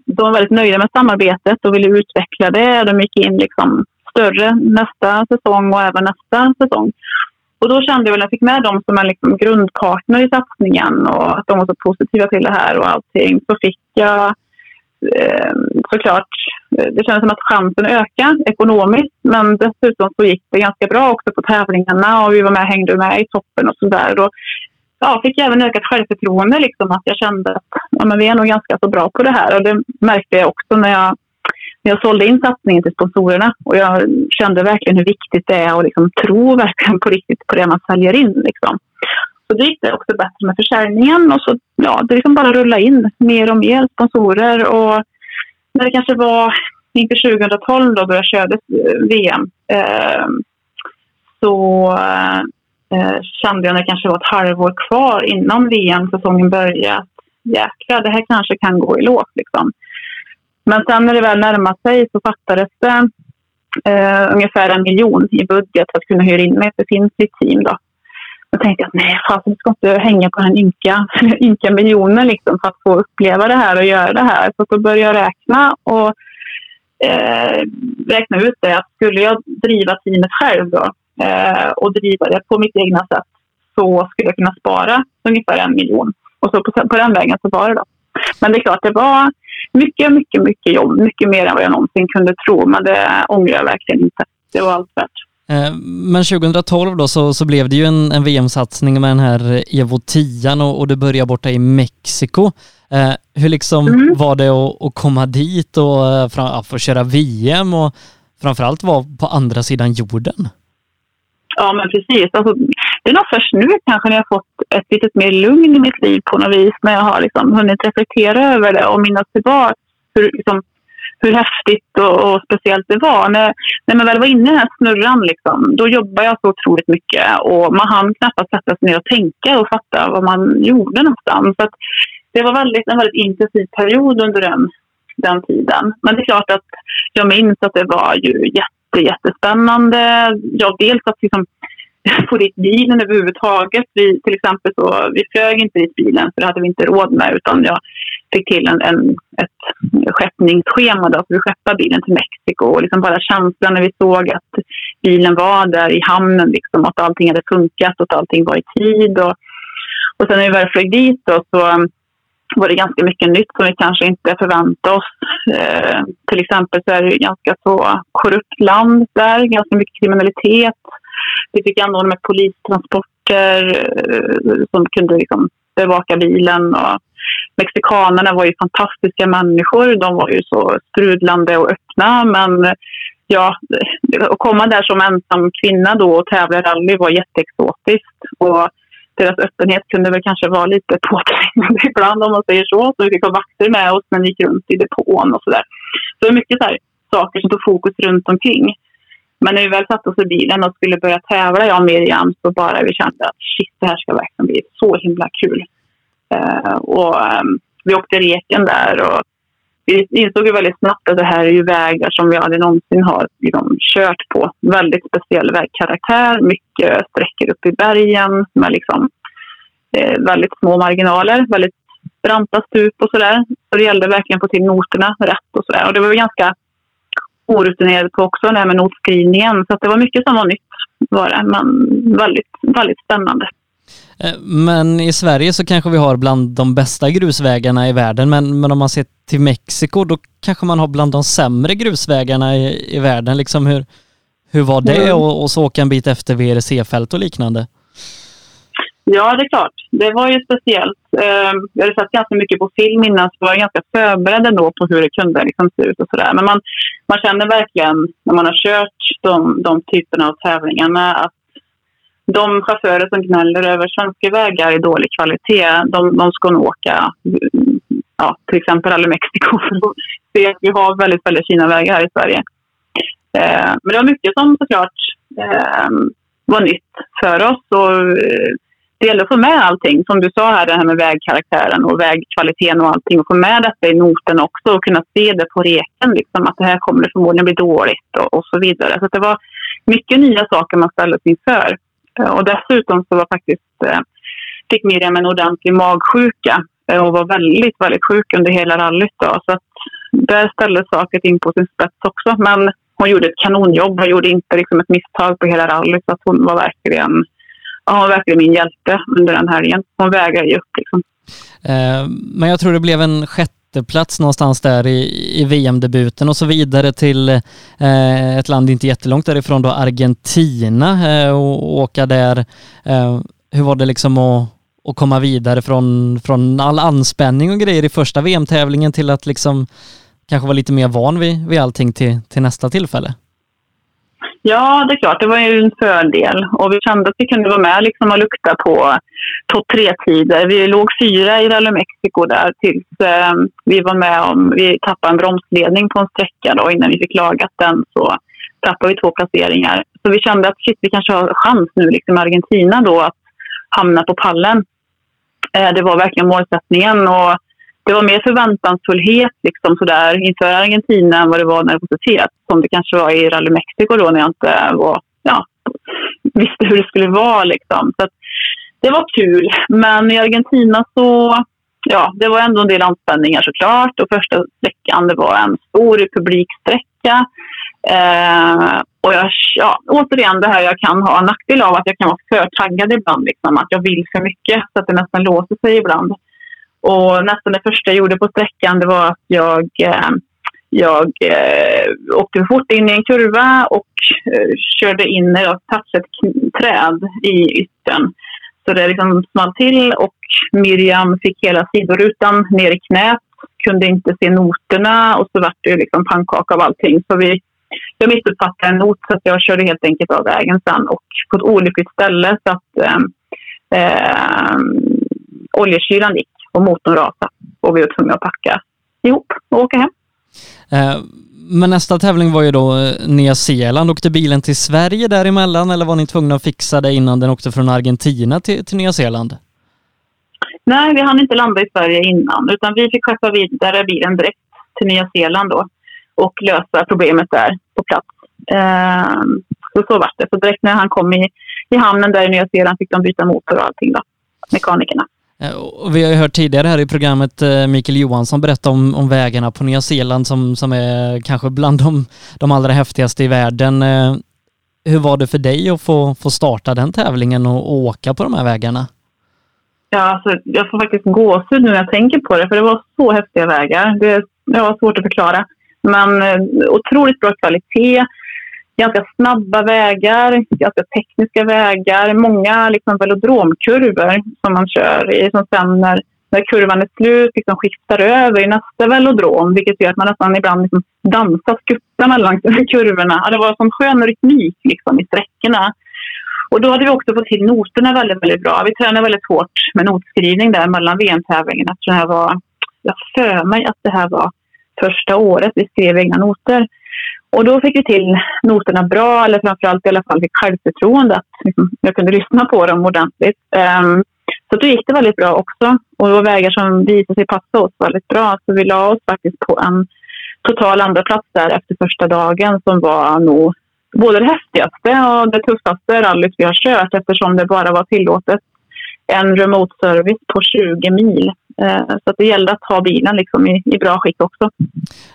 de var väldigt nöjda med samarbetet och ville utveckla det. De gick in liksom större nästa säsong och även nästa säsong. Och då kände jag när jag fick med dem som en liksom grundpartner i satsningen och att de var så positiva till det här och allting, så fick jag eh, såklart, Eh, det kändes som att chansen ökade ekonomiskt. Men dessutom så gick det ganska bra också på tävlingarna och vi var med, hängde med i toppen och sådär ja, fick jag även ökat självförtroende. Liksom, att jag kände att ja, men vi är nog ganska så bra på det här. Och det märkte jag också när jag, när jag sålde in satsningen till sponsorerna. Och jag kände verkligen hur viktigt det är att liksom tro verkligen på riktigt på det man säljer in. Liksom. Så det gick det också bättre med försäljningen. Och så, ja, det liksom bara rulla in mer och mer sponsorer. Och när det kanske var inför 2012 då, då jag körde VM eh, ehm, så eh, kände jag när det kanske var ett halvår kvar innan VM-säsongen började att jäklar, det här kanske kan gå i lås. Liksom. Men sen när det väl närmade sig så fattades det eh, ungefär en miljon i budget för att kunna hyra in mig ett befintligt team. Då. Då tänkte jag att nej, fasen, ska inte hänga på den ynka, ynka miljonen liksom, för att få uppleva det här och göra det här. Så då började jag räkna och eh, räkna ut det. Att skulle jag driva teamet själv då, eh, och driva det på mitt egna sätt så skulle jag kunna spara ungefär en miljon. Och så på, på den vägen så var det då. Men det är klart, det var mycket, mycket, mycket jobb. Mycket mer än vad jag någonsin kunde tro. Men det ångrar jag verkligen inte. Det var allt värt. Eh, men 2012 då så, så blev det ju en, en VM-satsning med den här Evo 10 och, och du började borta i Mexiko. Eh, hur liksom mm. var det att, att, komma dit och eh, få köra VM och framförallt vara på andra sidan jorden? Ja, men precis. Alltså, det är nog först nu kanske när jag fått ett litet mer lugn i mitt liv på något vis. När jag har liksom hunnit reflektera över det och minnas tillbaka hur, liksom, hur häftigt och, och, speciellt det var. När, när man väl var inne i den här snurran, liksom, då jobbade jag så otroligt mycket. Och man hann knappast sätta sig ner och tänka och fatta vad man gjorde någonstans. Så det var väldigt, en väldigt intensiv period under den, den tiden. Men det är klart att jag minns att det var ju jätte jättespännande. Ja, dels att liksom få dit bilen överhuvudtaget. Vi, till exempel så, vi flög inte dit bilen för det hade vi inte råd med utan jag fick till en, en, ett skeppningsschema då, för att skeppa bilen till Mexiko. Och liksom bara känslan när vi såg att bilen var där i hamnen, liksom, att allting hade funkat och att allting var i tid. Och, och sen när vi väl flög dit då, så um, var det ganska mycket nytt som vi kanske inte förväntade oss. Eh, till exempel så är det ganska så korrupt land där, ganska mycket kriminalitet. Vi fick anordna med polistransporter eh, som kunde liksom bevaka bilen. Och mexikanerna var ju fantastiska människor. De var ju så sprudlande och öppna. Men ja, att komma där som ensam kvinna då och tävla i rally var jätteexotiskt. Och deras öppenhet kunde väl kanske vara lite påträngande ibland om man säger så. Så vi fick ha vakter med oss när vi gick runt i depån och sådär. Så det var mycket så här, saker som tog fokus runt omkring. Men när vi väl satte oss i bilen och skulle börja tävla, jag och Miriam, så bara vi kände att shit, det här ska verkligen bli så himla kul. Eh, och ehm, vi åkte reken där och vi insåg ju väldigt snabbt att det här är ju vägar som vi aldrig någonsin har liksom, kört på. Väldigt speciell vägkaraktär, mycket sträckor upp i bergen med liksom, eh, väldigt små marginaler, väldigt branta stup och sådär. Så det gällde verkligen att få till noterna rätt och sådär. Och det var vi ganska orutinerade på också, det här med notskrivningen. Så det var mycket som var nytt var det, men väldigt, väldigt spännande. Eh, men i Sverige så kanske vi har bland de bästa grusvägarna i världen, men, men om man ser till Mexiko då kanske man har bland de sämre grusvägarna i, i världen. Liksom hur, hur var det mm. och, och så åka en bit efter VRC-fält och liknande? Ja, det är klart. Det var ju speciellt. Ehm, jag hade sett ganska mycket på film innan så var jag ganska förberedd ändå på hur det kunde liksom se ut och sådär. Men man, man känner verkligen när man har kört de, de typerna av tävlingarna att de chaufförer som gnäller över svenska vägar i dålig kvalitet, de, de ska nog åka ja, till exempel Rally Mexiko för att se att vi har väldigt, väldigt fina vägar här i Sverige. Eh, men det var mycket som såklart eh, var nytt för oss. Och, eh, det gäller att få med allting. Som du sa här, det här med vägkaraktären och vägkvaliteten och allting. Och få med detta i noten också och kunna se det på reken. Liksom, att det här kommer det förmodligen bli dåligt och, och så vidare. Så det var mycket nya saker man ställdes inför. Eh, och dessutom så var faktiskt, eh, fick Miriam en ordentlig magsjuka eh, och var väldigt, väldigt sjuk under hela rallyt. Då. Så att där ställdes saker in på sin spets också. Men hon gjorde ett kanonjobb. Hon gjorde inte liksom ett misstag på hela rallyt. Så att hon var verkligen ja hon var verkligen min hjälte under den helgen. Hon vägrade ju upp liksom. Men jag tror det blev en sjätte sjätteplats någonstans där i, i VM-debuten och så vidare till eh, ett land inte jättelångt därifrån då, Argentina eh, och åka där. Eh, hur var det liksom att, att komma vidare från, från all anspänning och grejer i första VM-tävlingen till att liksom kanske vara lite mer van vid, vid allting till, till nästa tillfälle? Ja, det är klart. Det var ju en fördel. Och vi kände att vi kunde vara med liksom och lukta på topp tre-tider. Vi låg fyra i Rally Mexico där tills eh, vi var med om... Vi tappade en bromsledning på en sträcka då. Innan vi fick lagat den så tappade vi två placeringar. Så vi kände att shit, vi kanske har chans nu liksom i Argentina då att hamna på pallen. Eh, det var verkligen målsättningen. Och det var mer förväntansfullhet liksom sådär inför Argentina än vad det var nervositet. Som det kanske var i Rally Mexico då när jag inte var, ja, visste hur det skulle vara. Liksom. Så det var kul. Men i Argentina så ja, det var ändå en del anspänningar såklart. Och första sträckan det var en stor publiksträcka. Eh, och jag, ja, återigen det här jag kan ha en nackdel av att jag kan vara för taggad ibland. Liksom, att jag vill för mycket så att det nästan låser sig ibland. Och nästan det första jag gjorde på sträckan det var att jag, eh, jag eh, åkte fort in i en kurva och eh, körde in jag touchade ett träd i yttern. Så det liksom small till och Miriam fick hela sidorutan ner i knät. Kunde inte se noterna och så vart det liksom pannkaka av allting. Så vi, jag missuppfattade en not så att jag körde helt enkelt av vägen sen och på ett olyckligt ställe så att eh, eh, oljekylan gick och motorn rasade. Och vi var tvungna att packa ihop och åka hem. Eh, men nästa tävling var ju då eh, Nya Zeeland. Åkte bilen till Sverige däremellan eller var ni tvungna att fixa det innan den åkte från Argentina till, till Nya Zeeland? Nej, vi hann inte landa i Sverige innan utan vi fick skeppa vidare bilen direkt till Nya Zeeland då och lösa problemet där på plats. Eh, så så var det. Så direkt när han kom i, i hamnen där i Nya Zeeland fick de byta motor och allting då, mekanikerna. Eh, och vi har ju hört tidigare här i programmet eh, Mikael Johansson berätta om, om vägarna på Nya Zeeland som, som är kanske bland de, de allra häftigaste i världen. Eh, hur var det för dig att få, få starta den tävlingen och, och åka på de här vägarna? Ja, alltså, jag får faktiskt gåshud nu när jag tänker på det, för det var så häftiga vägar. Det, det var svårt att förklara. Men eh, otroligt bra kvalitet ganska snabba vägar, ganska tekniska vägar, många liksom velodromkurvor som man kör i som sen när, när kurvan är slut liksom skiftar över i nästa velodrom vilket gör att man nästan ibland liksom dansar skuttar mellan kurvorna. Det var som skön rytmik liksom i sträckorna. Och då hade vi också fått till noterna väldigt, väldigt bra. Vi tränade väldigt hårt med notskrivning där mellan VM-tävlingarna. Det här var, jag för mig att det här var första året vi skrev egna noter. Och då fick vi till noterna bra, eller framförallt i alla fall fick självförtroende att liksom, jag kunde lyssna på dem ordentligt. Um, så då gick det väldigt bra också. Och det var vägar som visade sig passa oss väldigt bra. Så vi la oss faktiskt på en total andra plats där efter första dagen som var nog både det häftigaste och det tuffaste rallyt vi har kört eftersom det bara var tillåtet en remote service på 20 mil. Eh, så det gällde att ha bilen liksom i, i bra skick också.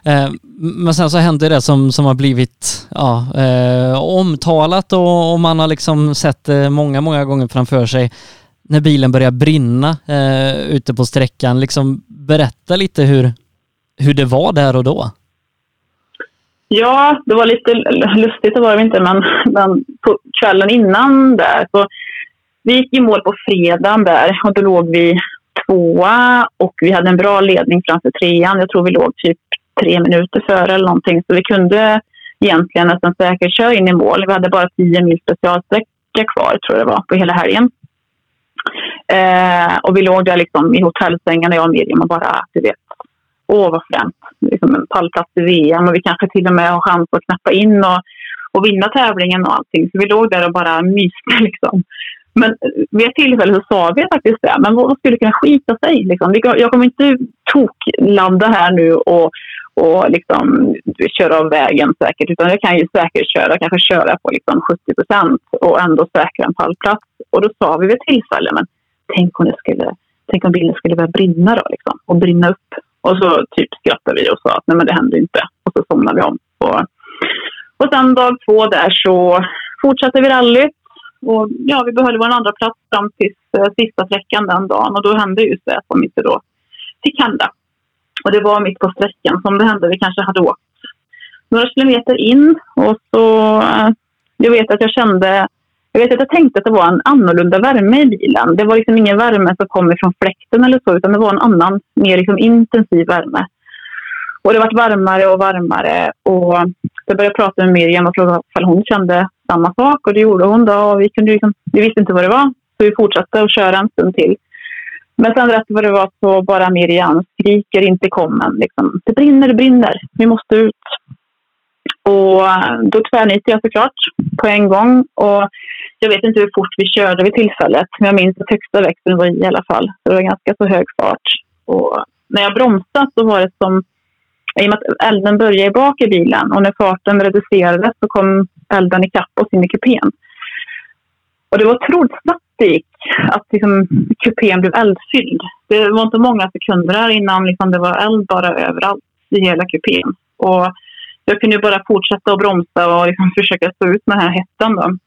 Eh, men sen så hände det som, som har blivit ja, eh, omtalat och, och, man har liksom sett det många, många gånger framför sig när bilen börjar brinna eh, ute på sträckan. Liksom berätta lite hur, hur det var där och då. Ja, det var lite lustigt, det var det inte, men, men på kvällen innan där så vi gick i mål på fredagen där och då låg vi tvåa och vi hade en bra ledning framför trean. Jag tror vi låg typ tre minuter före eller någonting. Så vi kunde egentligen nästan säkert köra in i mål. Vi hade bara tio mil specialsträcka kvar tror jag det var på hela helgen. Eh, och vi låg där liksom i hotellsängarna, jag och Miriam och bara, du vet, åh vad främt, liksom en pallplats i VM och vi kanske till och med har chans att knappa in och, och vinna tävlingen och allting. Så vi låg där och bara myste liksom. Men vid ett tillfälle så sa vi faktiskt det. Men vad skulle kunna skita sig? Liksom? Jag kommer inte tokladda här nu och, och liksom köra av vägen säkert. Utan jag kan ju säkert köra, kanske köra på liksom 70 procent och ändå säkra en pallplats. Och då sa vi vid ett tillfälle, men tänk om, det skulle, tänk om bilen skulle börja brinna då liksom, och brinna upp. Och så typ skrattade vi och sa att nej men det händer inte. Och så somnade vi om. Och, och sen dag två där så fortsatte vi rallyt. Och ja, vi behöll vår andra plats fram till eh, sista sträckan den dagen. Och då hände just det som inte då fick hända. Och det var mitt på sträckan som det hände. Vi kanske hade åkt några kilometer in och så... Eh, jag vet att jag kände... Jag vet att jag tänkte att det var en annorlunda värme i bilen. Det var liksom ingen värme som kom från fläkten eller så, utan det var en annan, mer liksom intensiv värme. Och det vart varmare och varmare och jag började prata med Miriam och frågade om hon kände samma sak och det gjorde hon då. Och vi, kunde liksom, vi visste inte vad det var, så vi fortsatte att köra en stund till. Men sen rätt vad det var så bara Miriam skriker inte kommen. Liksom. Det brinner, det brinner. Vi måste ut. Och eh, då tvärnitade jag såklart på en gång. Och jag vet inte hur fort vi körde vid tillfället. Men jag minns att högsta växeln var i i alla fall. Det var ganska så hög fart. Och när jag bromsade så var det som... I och med att elden började bak i bilen och när farten reducerades så kom elden ikapp oss in i kupén. Och det var otroligt snabbt det gick. Att liksom, kupén blev eldfylld. Det var inte många sekunder innan liksom, det var eld bara överallt i hela kupén. Och jag kunde bara fortsätta att bromsa och liksom försöka stå ut med den här hettan. Då.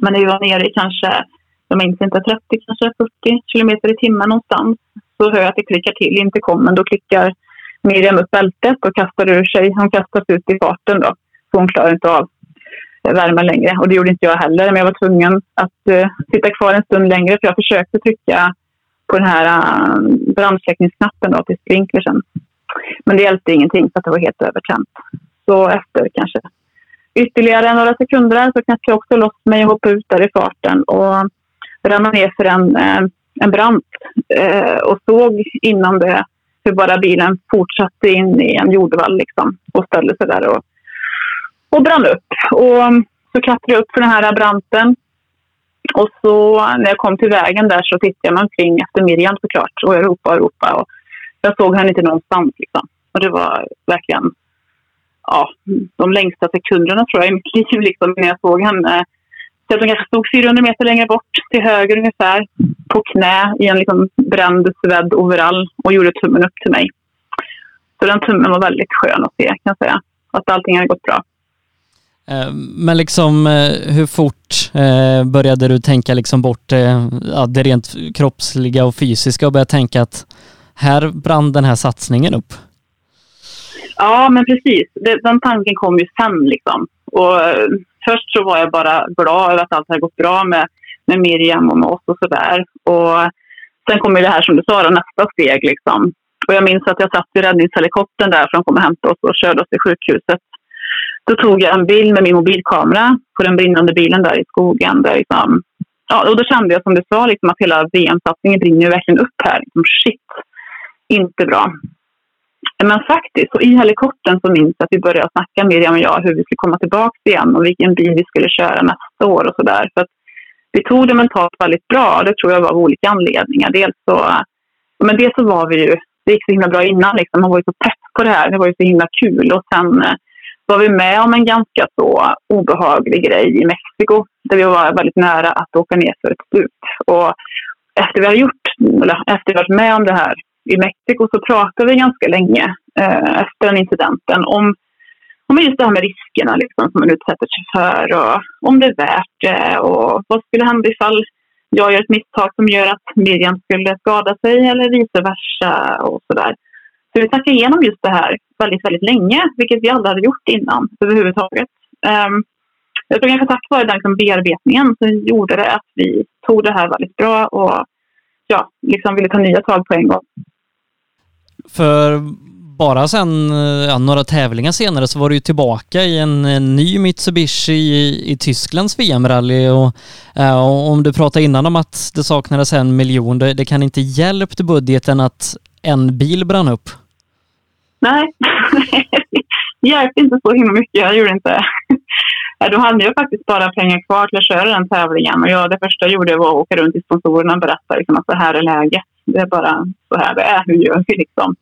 Men när vi var nere i kanske, jag minns inte, 30, kanske 40 kilometer i timmen någonstans så hör jag att det klickar till, inte kommer. Då klickar Miriam upp bältet och kastar ur sig. Hon kastas ut i farten då. Så hon klarar inte av värmen längre. Och det gjorde inte jag heller, men jag var tvungen att uh, sitta kvar en stund längre för jag försökte trycka på den här eh, uh, brandsläckningsknappen då, till sprinklersen. Men det hjälpte ingenting för att det var helt övertänt. Så efter kanske ytterligare några sekunder så knäppte jag också loss mig och hoppade ut där i farten och ramlade ner för en, eh, en brant och såg innan det hur bara bilen fortsatte in i en jordvall liksom, och ställde sig där och och brann upp. Och um, så klättrade jag upp för den här branten. Och så när jag kom till vägen där så tittade jag mig omkring efter Miriam såklart. Och jag ropade och ropade. Och jag såg henne inte någonstans. Liksom. Och det var verkligen ja, de längsta sekunderna tror jag i mitt liv. Liksom, när jag såg henne. Så att hon kanske stod 400 meter längre bort, till höger ungefär. På knä i en liksom bränd, svedd overall och gjorde tummen upp till mig. Så den tummen var väldigt skön att se kan jag säga. Att allting hade gått bra. Eh, men liksom eh, hur fort eh, började du tänka liksom bort det rent kroppsliga och fysiska och börja tänka att här brann den här satsningen upp? Ja, men precis. Den tanken kom ju sen liksom. Och först så var jag bara glad över att allt hade gått bra med, med Miriam och med oss och sådär. Och sen kom ju det här som du sa, nästa steg liksom. Och jag minns att jag satt i räddningshelikoptern där för de kom och hämtade oss och körde oss till sjukhuset. Då tog jag en bild med min mobilkamera på den brinnande bilen där i skogen. Där liksom, ja, och då kände jag som du sa liksom, att hela VM-satsningen brinner verkligen upp här. Liksom, shit, inte bra. Men faktiskt, och i helikoptern så minns jag att vi började snacka Miriam och jag hur vi skulle komma tillbaka igen och vilken bil vi skulle köra nästa år och sådär. vi tog det mentalt väldigt bra. Det tror jag var av olika anledningar. Dels så, men dels så var vi ju, det gick så himla bra innan liksom. Man var ju så pepp på det här. Det var ju så himla kul. Och sen eh, var vi med om en ganska så obehaglig grej i Mexiko där vi var väldigt nära att åka ner för ett stup. Och efter vi har gjort, eller efter vi varit med om det här i Mexiko så pratade vi ganska länge eh, efter den incidenten om, om just det här med riskerna liksom, som man utsätter sig för och om det är värt det och vad skulle hända ifall jag gör ett misstag som gör att Miriam skulle skada sig eller vice versa och sådär. Så vi snackade igenom just det här väldigt, väldigt länge, vilket vi aldrig hade gjort innan överhuvudtaget. Um, jag tror kanske tack vare den liksom bearbetningen så gjorde det att vi tog det här väldigt bra och ja, liksom ville ta nya tag på en gång. För bara sen ja, några tävlingar senare så var du ju tillbaka i en, en ny Mitsubishi i, i Tysklands VM-rally och, äh, och om du pratade innan om att det saknades en miljon, det, det kan inte hjälpt budgeten att en bil brann upp? Nej, det hjälpte inte så himla mycket. Jag gjorde inte Då hade jag faktiskt bara pengar kvar till att köra den tävlingen. Och jag, det första jag gjorde var att åka runt till sponsorerna och berätta liksom, att det här är läget. Det är bara så här det är. Hur gör vi liksom?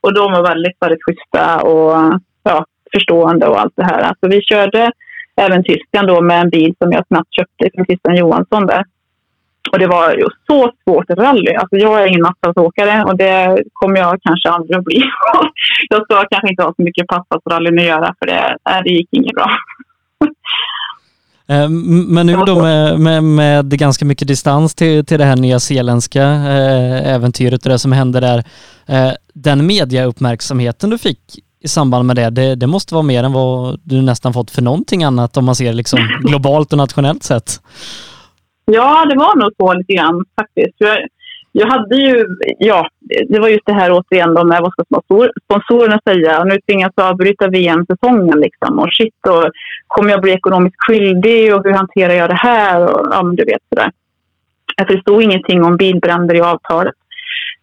Och de var väldigt, väldigt schyssta och ja, förstående och allt det här. Alltså, vi körde även Tyskland då med en bil som jag snabbt köpte från Christian Johansson där. Och det var ju så svårt rally. Alltså jag är ingen asfaltåkare och det kommer jag kanske aldrig att bli. jag ska kanske inte ha så mycket passasrallyn att göra för det, det gick inget bra. Eh, men nu då med, med, med, ganska mycket distans till, till det här nya zeeländska eh, äventyret och det som hände där. Eh, den mediauppmärksamheten du fick i samband med det, det, det, måste vara mer än vad du nästan fått för någonting annat om man ser liksom globalt och nationellt sett. Ja, det var nog så lite grann faktiskt. Jag, jag hade ju, ja, det var just det här återigen då med vad ska sponsor, sponsorerna säga. Nu tvingas jag avbryta VM-säsongen liksom. Och shit, och kommer jag bli ekonomiskt skyldig och hur hanterar jag det här? Och, ja, men du vet sådär. Det stod ingenting om bilbränder i avtalet.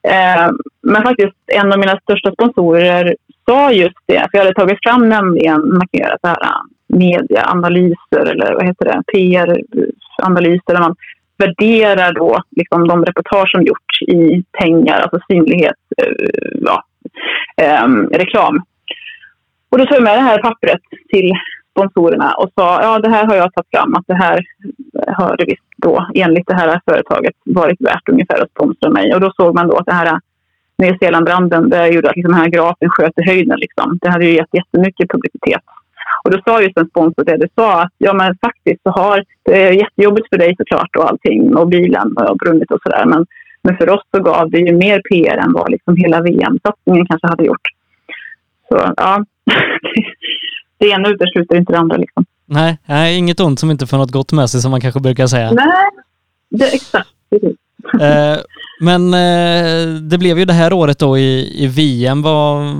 Eh, men faktiskt en av mina största sponsorer sa just det. För jag hade tagit fram nämligen markerat det här eh, mediaanalyser eller vad heter det, PR-analyser där man värderar då liksom de reportage som gjorts i pengar, alltså synlighet, eh, ja, eh, reklam. Och då tog jag med det här pappret till sponsorerna och sa ja det här har jag tagit fram att det här har det visst då enligt det här företaget varit värt ungefär att sponsra mig. Och då såg man då att det här eh, Nya Zeeland-branden, det gjorde att liksom den här grafen sköt i höjden. Liksom. Det hade ju gett jättemycket publicitet. Och då sa just en sponsor det, du sa att ja men faktiskt så har det är jättejobbigt för dig såklart och allting och bilen har brunnit och sådär. Men, men för oss så gav det ju mer PR än vad liksom hela VM-satsningen kanske hade gjort. Så ja, det ena utesluter inte det andra liksom. Nej, nej, inget ont som inte får något gott med sig som man kanske brukar säga. Nej, det, exakt. Eh, men eh, det blev ju det här året då i, i VM. Vad,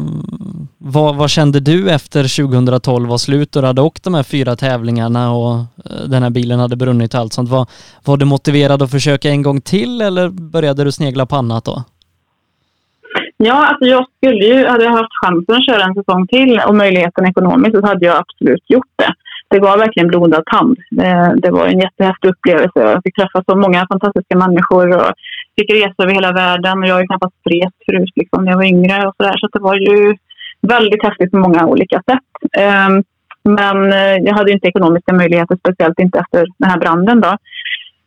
vad, vad, kände du efter 2012 var slut och du hade åkt de här fyra tävlingarna och eh, den här bilen hade brunnit och allt sånt. Var, var du motiverad att försöka en gång till eller började du snegla på annat då? Ja, alltså jag skulle ju, hade jag haft chansen att köra en säsong till och möjligheten ekonomiskt så hade jag absolut gjort det det var verkligen blodad tand. Det, det, var en jättehäftig upplevelse. Jag fick träffa så många fantastiska människor och fick resa över hela världen. Och jag har ju knappast rest förut liksom, när jag var yngre. Och så där. så det var ju väldigt häftigt på många olika sätt. Ehm, men eh, jag hade inte ekonomiska möjligheter, speciellt inte efter den här branden. Då.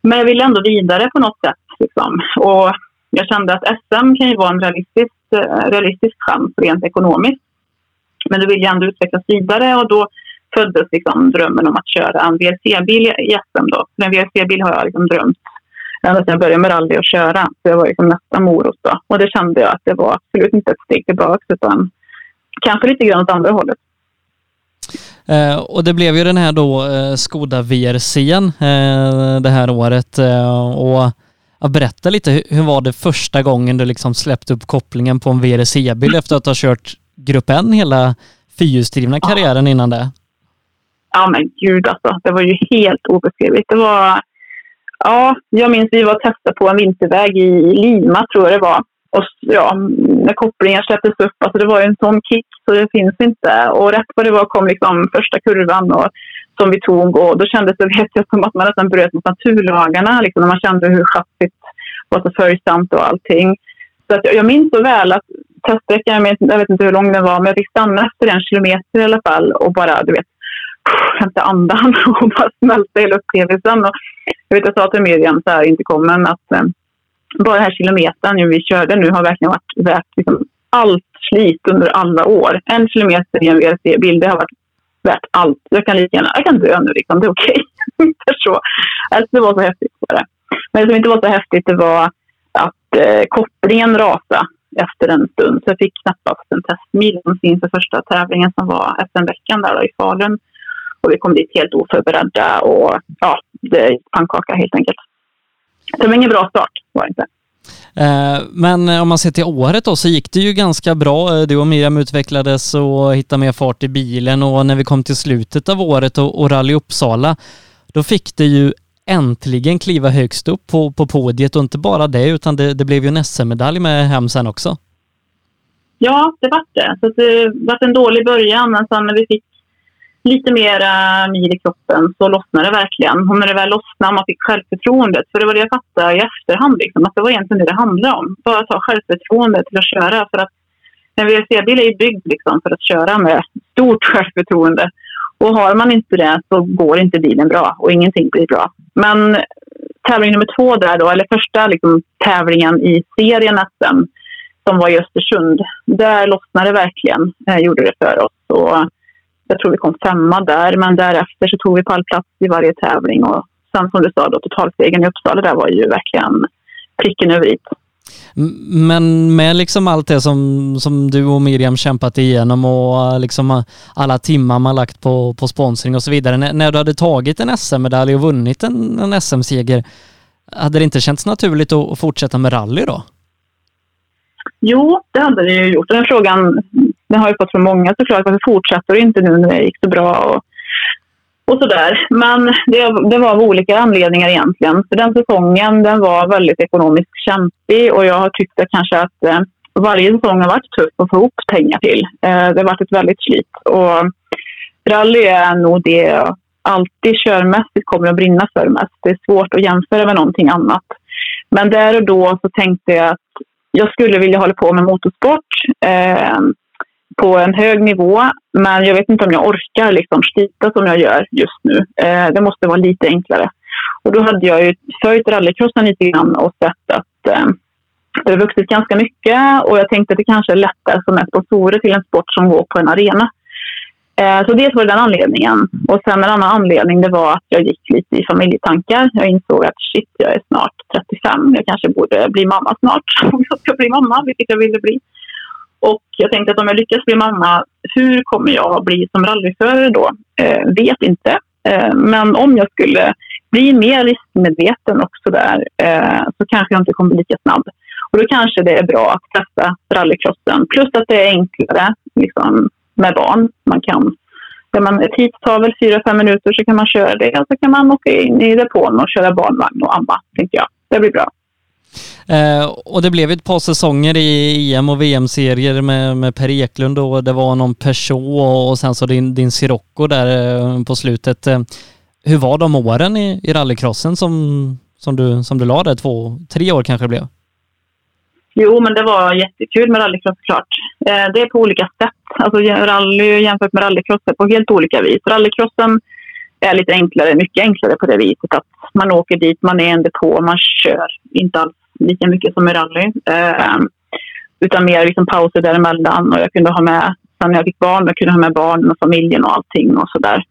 Men jag ville ändå vidare på något sätt. Liksom. Och jag kände att SM kan ju vara en realistisk, eh, realistisk chans rent ekonomiskt. Men då vill jag ändå utvecklas vidare och då föddes liksom drömmen om att köra en VRC-bil i SM. Då. För en VRC-bil har jag liksom drömt ända sedan jag började med rally och köra. Så det var liksom nästa morot. Då. Och det kände jag att det var absolut inte ett steg tillbaka utan kanske lite grann åt andra hållet. Eh, och det blev ju den här då eh, Skoda VRCn eh, det här året. Eh, och berätta lite, hur, hur var det första gången du liksom släppte upp kopplingen på en VRC-bil efter att ha kört Grupp N hela fyrhjulsdrivna karriären innan det? ja men gud alltså, det var ju helt obeskrivligt. Det var, ja, jag minns vi var och testade på en vinterväg i Lima tror jag det var. Och ja, när kopplingar släpptes upp, alltså det var en sån kick så det finns inte. Och rätt vad det var kom liksom första kurvan och, som vi tog och då kändes det vet jag, som att man nästan bröt mot naturlagarna. Liksom, när man kände hur chassit var så följsamt och allting. Så att jag, minns så väl att teststräckan, jag vet inte hur lång den var, men jag fick stanna efter en kilometer i alla fall och bara du vet, hämta andan och bara smälta hela upplevelsen. Och jag vet jag sa till Miriam så här intercomen att eh, bara den här kilometern vi körde nu har verkligen varit värt liksom, allt slit under alla år. En kilometer i en VRC-bil, det har varit värt allt. Jag kan lika gärna, jag kan dö nu liksom, det är okej. Okay. så. Alltså, det var så häftigt bara. Men det som inte var så häftigt det var att eh, kopplingen rasade efter en stund. Så jag fick knappast en testmil inför första tävlingen som var SM-veckan där då, i Falun. Och vi kom dit helt oförberedda och ja, det är pannkaka helt enkelt det var ingen bra start, var det inte. Eh, men om man ser till året då så gick det ju ganska bra. Eh, du och Miriam utvecklades och hittade mer fart i bilen och när vi kom till slutet av året och, och Rally Uppsala då fick det ju äntligen kliva högst upp på, på podiet och inte bara det utan det, det blev ju en SM-medalj med hem sen också. Ja, det var det. Så det var en dålig början, men sen när vi fick lite mera eh, mil i kroppen så lossnade det verkligen. Och när det väl lossnade man fick självförtroendet. För det var det jag fattade i efterhand, liksom, att det var egentligen det det handlade om. Bara ta självförtroende till att köra. För att en WRC-bil är ju byggd liksom, för att köra med stort självförtroende. Och har man inte det så går inte bilen bra och ingenting blir bra. Men eh, tävling nummer två där då, eller första liksom, tävlingen i serien SM som var i Östersund, där lossnade det verkligen, eh, gjorde det för oss. Och jag tror vi kom femma där, men därefter så tog vi pallplats i varje tävling. Och sen som du sa, då, totalsegern i Uppsala där var ju verkligen pricken över i. Men med liksom allt det som, som du och Miriam kämpat igenom och eh, liksom eh, alla timmar man lagt på, på sponsring och så vidare. När, när du hade tagit en SM-medalj och vunnit en, en SM-seger, hade det inte känts naturligt att fortsätta med rally då? Jo, det hade det ju gjort. Den frågan den har jag fått från många såklart. Varför fortsätter du inte nu när det gick så bra? Och, och sådär. Men det, det var av olika anledningar egentligen. För den säsongen den var väldigt ekonomiskt kämpig och jag har tyckt att kanske att eh, varje säsong har varit tuff att få ihop pengar till. Eh, det har varit ett väldigt slit. Och rally är nog det jag alltid körmässigt kommer att brinna för mest. Det är svårt att jämföra med någonting annat. Men där och då så tänkte jag att jag skulle vilja hålla på med motorsport. Eh, på en hög nivå. Men jag vet inte om jag orkar liksom slita som jag gör just nu. Eh, det måste vara lite enklare. Och då hade jag ju följt rallycrossen lite grann och sett att eh, det har vuxit ganska mycket och jag tänkte att det kanske är lättare som är sponsorer till en sport som går på en arena. Eh, så det var den anledningen. Och sen en annan anledning det var att jag gick lite i familjetankar. Jag insåg att shit, jag är snart 35. Jag kanske borde bli mamma snart om jag ska bli mamma, vilket jag ville bli. Och jag tänkte att om jag lyckas bli mamma, hur kommer jag att bli som rallyförare då? Eh, vet inte. Eh, men om jag skulle bli mer riskmedveten och sådär eh, så kanske jag inte kommer bli lika snabb. Och då kanske det är bra att testa rallycrossen. Plus att det är enklare liksom, med barn. Man kan, ja, man, ett hit tar väl fyra fem minuter så kan man köra det och så kan man åka in i depån och köra barnvagn och amma, tänker jag. Det blir bra. Eh, och det blev ett par säsonger i EM och VM-serier med, med Per Eklund och det var någon Peugeot och sen så din, din Sirocco där eh, på slutet. Eh, hur var de åren i, i rallycrossen som, som, du, som du la där? Två, tre år kanske det blev? Jo, men det var jättekul med rallycross såklart. Eh, det är på olika sätt. Alltså rally jämfört med rallycross är på helt olika vis. Rallycrossen är lite enklare, mycket enklare på det viset att man åker dit, man är en depå, man kör inte alls lika mycket som i rally. Eh, utan mer liksom pauser däremellan och jag kunde ha med, sen när jag fick barn, jag kunde ha med barnen och familjen och allting och sådär.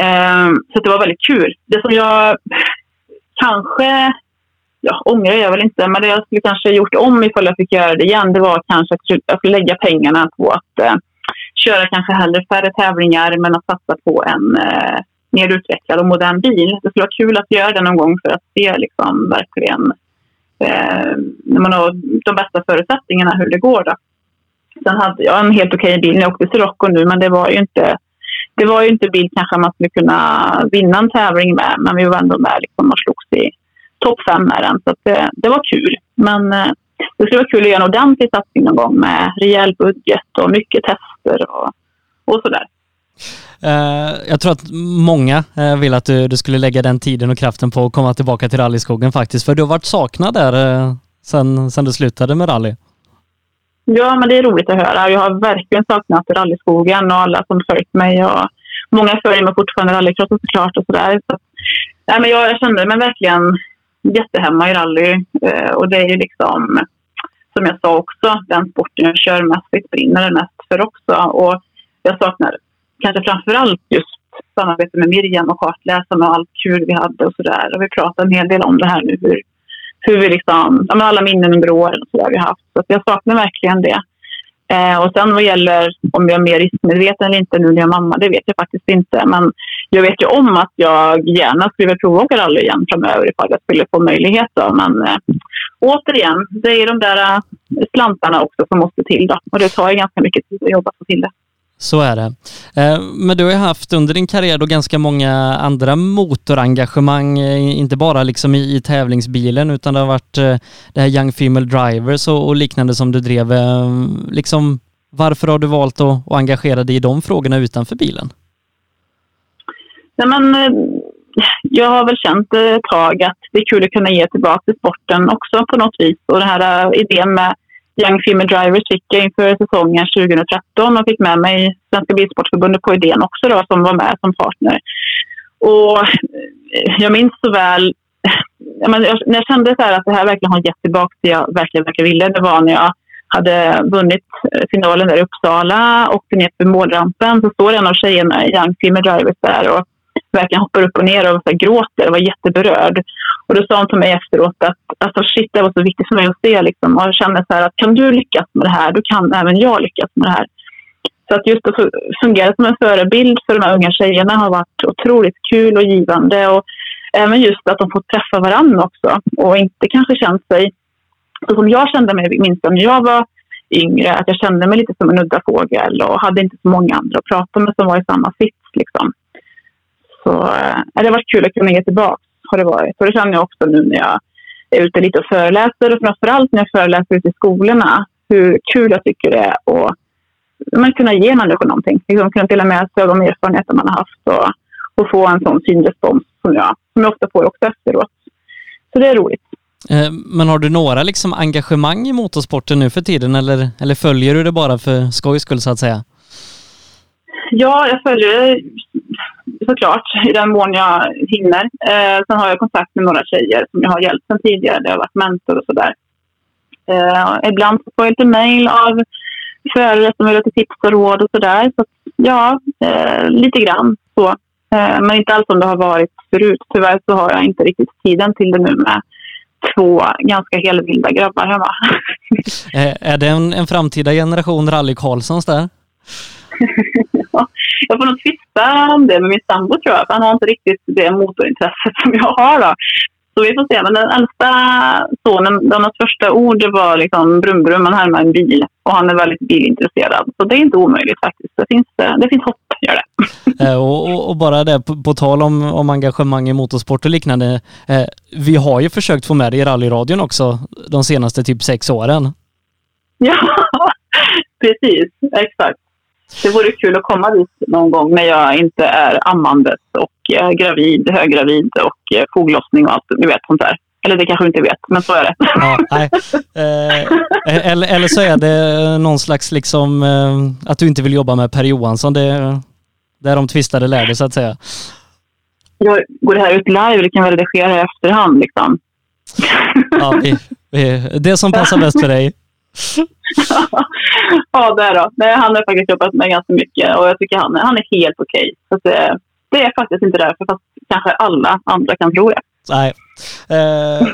Eh, så det var väldigt kul. Det som jag kanske, ja ångrar jag väl inte, men det jag skulle kanske gjort om ifall jag fick göra det igen, det var kanske att jag skulle lägga pengarna på att eh, köra kanske hellre färre tävlingar men att satsa på en eh, mer utvecklad och modern bil. Det skulle vara kul att göra det någon gång för att se liksom verkligen eh, när man har de bästa förutsättningarna hur det går. Då. Sen hade jag en helt okej bil när jag åkte till Rocco nu, men det var ju inte det var ju inte bil kanske man skulle kunna vinna en tävling med, men vi var ändå med liksom och slogs i topp fem med den. Så det, det, var kul. Men eh, det skulle vara kul att göra en ordentlig satsning någon gång med rejäl budget och mycket tester och, och sådär. Uh, jag tror att många uh, vill att du, du, skulle lägga den tiden och kraften på att komma tillbaka till rallyskogen faktiskt, för du har varit saknad där uh, sen, sen du slutade med rally. Ja, men det är roligt att höra. Jag har verkligen saknat rallyskogen och alla som följt mig. Och många följer mig fortfarande i rallycrossen såklart och sådär. Så, nej, men jag, jag kände mig verkligen jättehemma i rally eh, och det är ju liksom, som jag sa också, den sporten jag kör mest, brinner mest för också. Och jag saknar kanske framför allt just samarbete med Miriam och kartläsarna och allt kul vi hade och sådär. Och vi pratar en hel del om det här nu, hur, hur vi liksom, ja, alla minnen under åren och sådär vi har haft. Så jag saknar verkligen det. Eh, och sen vad gäller om jag är mer riskmedveten eller inte nu när jag är mamma, det vet jag faktiskt inte. Men jag vet ju om att jag gärna skulle vilja rally igen framöver ifall jag skulle få möjlighet. Då. Men eh, återigen, det är de där eh, slantarna också som måste till. Då. Och det tar ju ganska mycket tid att jobba för till det. Så är det. Eh, men du har ju haft under din karriär då ganska många andra motorengagemang, eh, inte bara liksom i, i tävlingsbilen utan det har varit det här Young Female Drivers och, och liknande som du drev. Liksom, varför har du valt att, att engagera dig i de frågorna utanför bilen? Nej, men, eh, jag har väl känt ett tag att det är kul att kunna ge tillbaka till sporten också på något vis. Och den här eh, idén med Young Female Drivers fick jag inför säsongen 2013 och fick med mig Svenska Bilsportförbundet på idén också då, som var med som partner. Och eh, jag minns så väl, jag när jag kände så att det här verkligen har gett tillbaka det jag verkligen, verkligen ville, det var när jag hade vunnit finalen där i Uppsala, och åkte ner för målrampen, så står en av tjejerna i Young Female Drivers där och verkligen hoppar upp och ner och så gråter och var jätteberörd. Och då sa hon till mig efteråt att alltså, shit, det var så viktigt för mig att se. Liksom. Och jag kände så här att kan du lyckas med det här, då kan även jag lyckas med det här. Så att just att fungera som en förebild för de här unga tjejerna har varit otroligt kul och givande. Och även just att de får träffa varandra också och inte kanske känt sig så som jag kände mig minst när jag var yngre, att jag kände mig lite som en udda fågel och hade inte så många andra att prata med som var i samma sits. Liksom. Så äh, det har varit kul att kunna ge tillbaka har det varit. Och det känner jag också nu när jag är ute lite och föreläser och framförallt när jag föreläser ute i skolorna. Hur kul jag tycker det är att man kunna ge människor någonting. Liksom kunna dela med sig av de erfarenheter man har haft och, och få en sån fin respons som jag, som jag ofta får också efteråt. Så det är roligt. Eh, men har du några liksom engagemang i motorsporten nu för tiden eller, eller följer du det bara för skojs skull så att säga? Ja, jag följer såklart i den mån jag hinner. Eh, sen har jag kontakt med några tjejer som jag har hjälpt sen tidigare. Det har varit mentor och sådär. Eh, ibland får jag lite mejl av förare som vill ha tips och råd och sådär. Så ja, eh, lite grann så. Eh, men inte alls som det har varit förut. Tyvärr så har jag inte riktigt tiden till det nu med två ganska helvilda grabbar hemma. Eh, är det en, en framtida generation Rally Karlssons där? jag får nog tvista om det med min sambo tror jag. För han har inte riktigt det motorintresset som jag har. Då. Så vi får se. Men den äldsta sonen, hans första ord var liksom brum brum, man härmar en bil. Och han är väldigt bilintresserad. Så det är inte omöjligt faktiskt. Det finns, det finns hopp, gör det. Eh, och, och, och, bara det, på, på, tal om, om engagemang i motorsport och liknande. Eh, vi har ju försökt få med det i rallyradion också de senaste typ sex åren. Ja, precis. Exakt. Det vore kul att komma dit någon gång när jag inte är ammandes och eh, gravid, höggravid och eh, foglossning och allt, du vet sånt där. Eller det kanske du inte vet, men så är det. Ja, nej. Eh, eller, eller så är det någon slags liksom eh, att du inte vill jobba med Per Johansson. Det, det är de tvistade lärde så att säga. Jag går det här ut live, det kan vi redigera i efterhand liksom. Ja, vi, det som passar bäst för dig. Ja, det är då. Nej, han har faktiskt jobbat med ganska mycket och jag tycker han, han är helt okej. Okay. det, det är faktiskt inte därför, fast kanske alla andra kan tro det. Nej. Eh,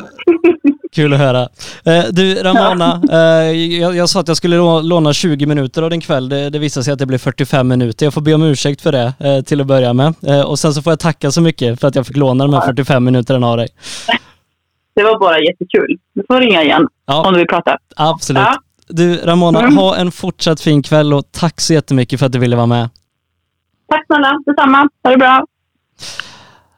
kul att höra. Eh, du Ramona, eh, jag, jag, sa att jag skulle låna 20 minuter av din kväll. Det, det visade sig att det blev 45 minuter. Jag får be om ursäkt för det eh, till att börja med. Eh, och sen så får jag tacka så mycket för att jag fick låna de här 45 minuterna av dig. Det var bara jättekul. Du får ringa igen ja. om du vill prata. Absolut. Ja. Du Ramona, mm. ha en fortsatt fin kväll och tack så jättemycket för att du ville vara med. Tack snälla, detsamma. Ha det bra.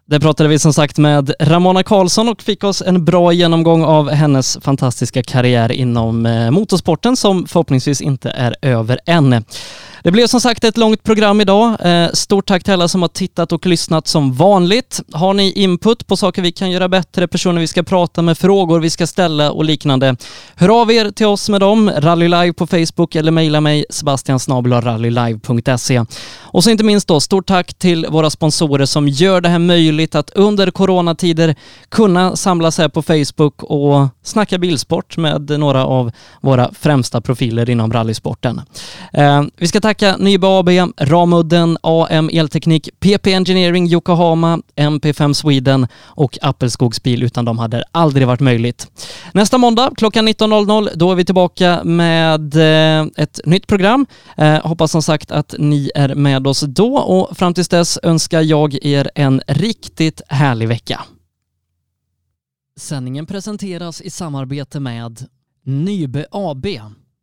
Där pratade vi som sagt med Ramona Karlsson och fick oss en bra genomgång av hennes fantastiska karriär inom eh, motorsporten som förhoppningsvis inte är över än. Det blev som sagt ett långt program idag. Eh, stort tack till alla som har tittat och lyssnat som vanligt. Har ni input på saker vi kan göra bättre, personer vi ska prata med, frågor vi ska ställa och liknande, hör av er till oss med dem. Rally Live på Facebook eller mejla mig sebastiansnabelrallylive.se. Och så inte minst då, stort tack till våra sponsorer som gör det här möjligt att under coronatider kunna samlas här på Facebook och snacka bilsport med några av våra främsta profiler inom rallysporten. Eh, vi ska tacka tacka Nybe AB, Ramudden, AM Elteknik, PP Engineering Yokohama, MP5 Sweden och Appelskogsbil. Utan dem hade det aldrig varit möjligt. Nästa måndag klockan 19.00 då är vi tillbaka med eh, ett nytt program. Eh, hoppas som sagt att ni är med oss då och fram tills dess önskar jag er en riktigt härlig vecka. Sändningen presenteras i samarbete med Nybe AB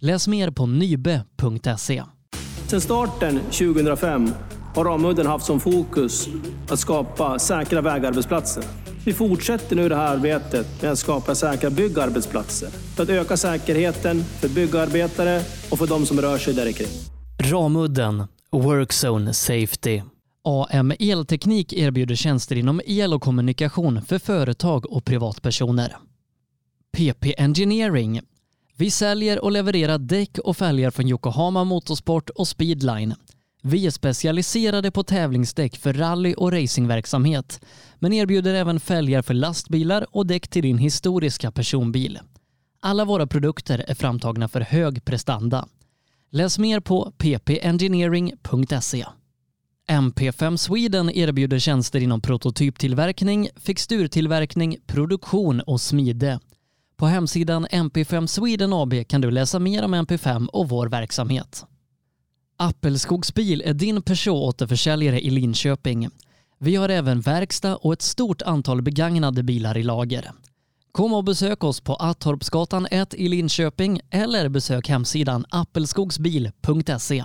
Läs mer på nybe.se. Sedan starten 2005 har Ramudden haft som fokus att skapa säkra vägarbetsplatser. Vi fortsätter nu det här arbetet med att skapa säkra byggarbetsplatser för att öka säkerheten för byggarbetare och för de som rör sig där kring. Ramudden Workzone Safety. AM Elteknik erbjuder tjänster inom el och kommunikation för företag och privatpersoner. PP Engineering. Vi säljer och levererar däck och fälgar från Yokohama Motorsport och Speedline. Vi är specialiserade på tävlingsdäck för rally och racingverksamhet, men erbjuder även fälgar för lastbilar och däck till din historiska personbil. Alla våra produkter är framtagna för hög prestanda. Läs mer på ppengineering.se. MP5 Sweden erbjuder tjänster inom prototyptillverkning, fixturtillverkning, produktion och smide. På hemsidan MP5 Sweden AB kan du läsa mer om MP5 och vår verksamhet. Appelskogsbil är din Peugeot-återförsäljare i Linköping. Vi har även verkstad och ett stort antal begagnade bilar i lager. Kom och besök oss på Attorpsgatan 1 i Linköping eller besök hemsidan appelskogsbil.se.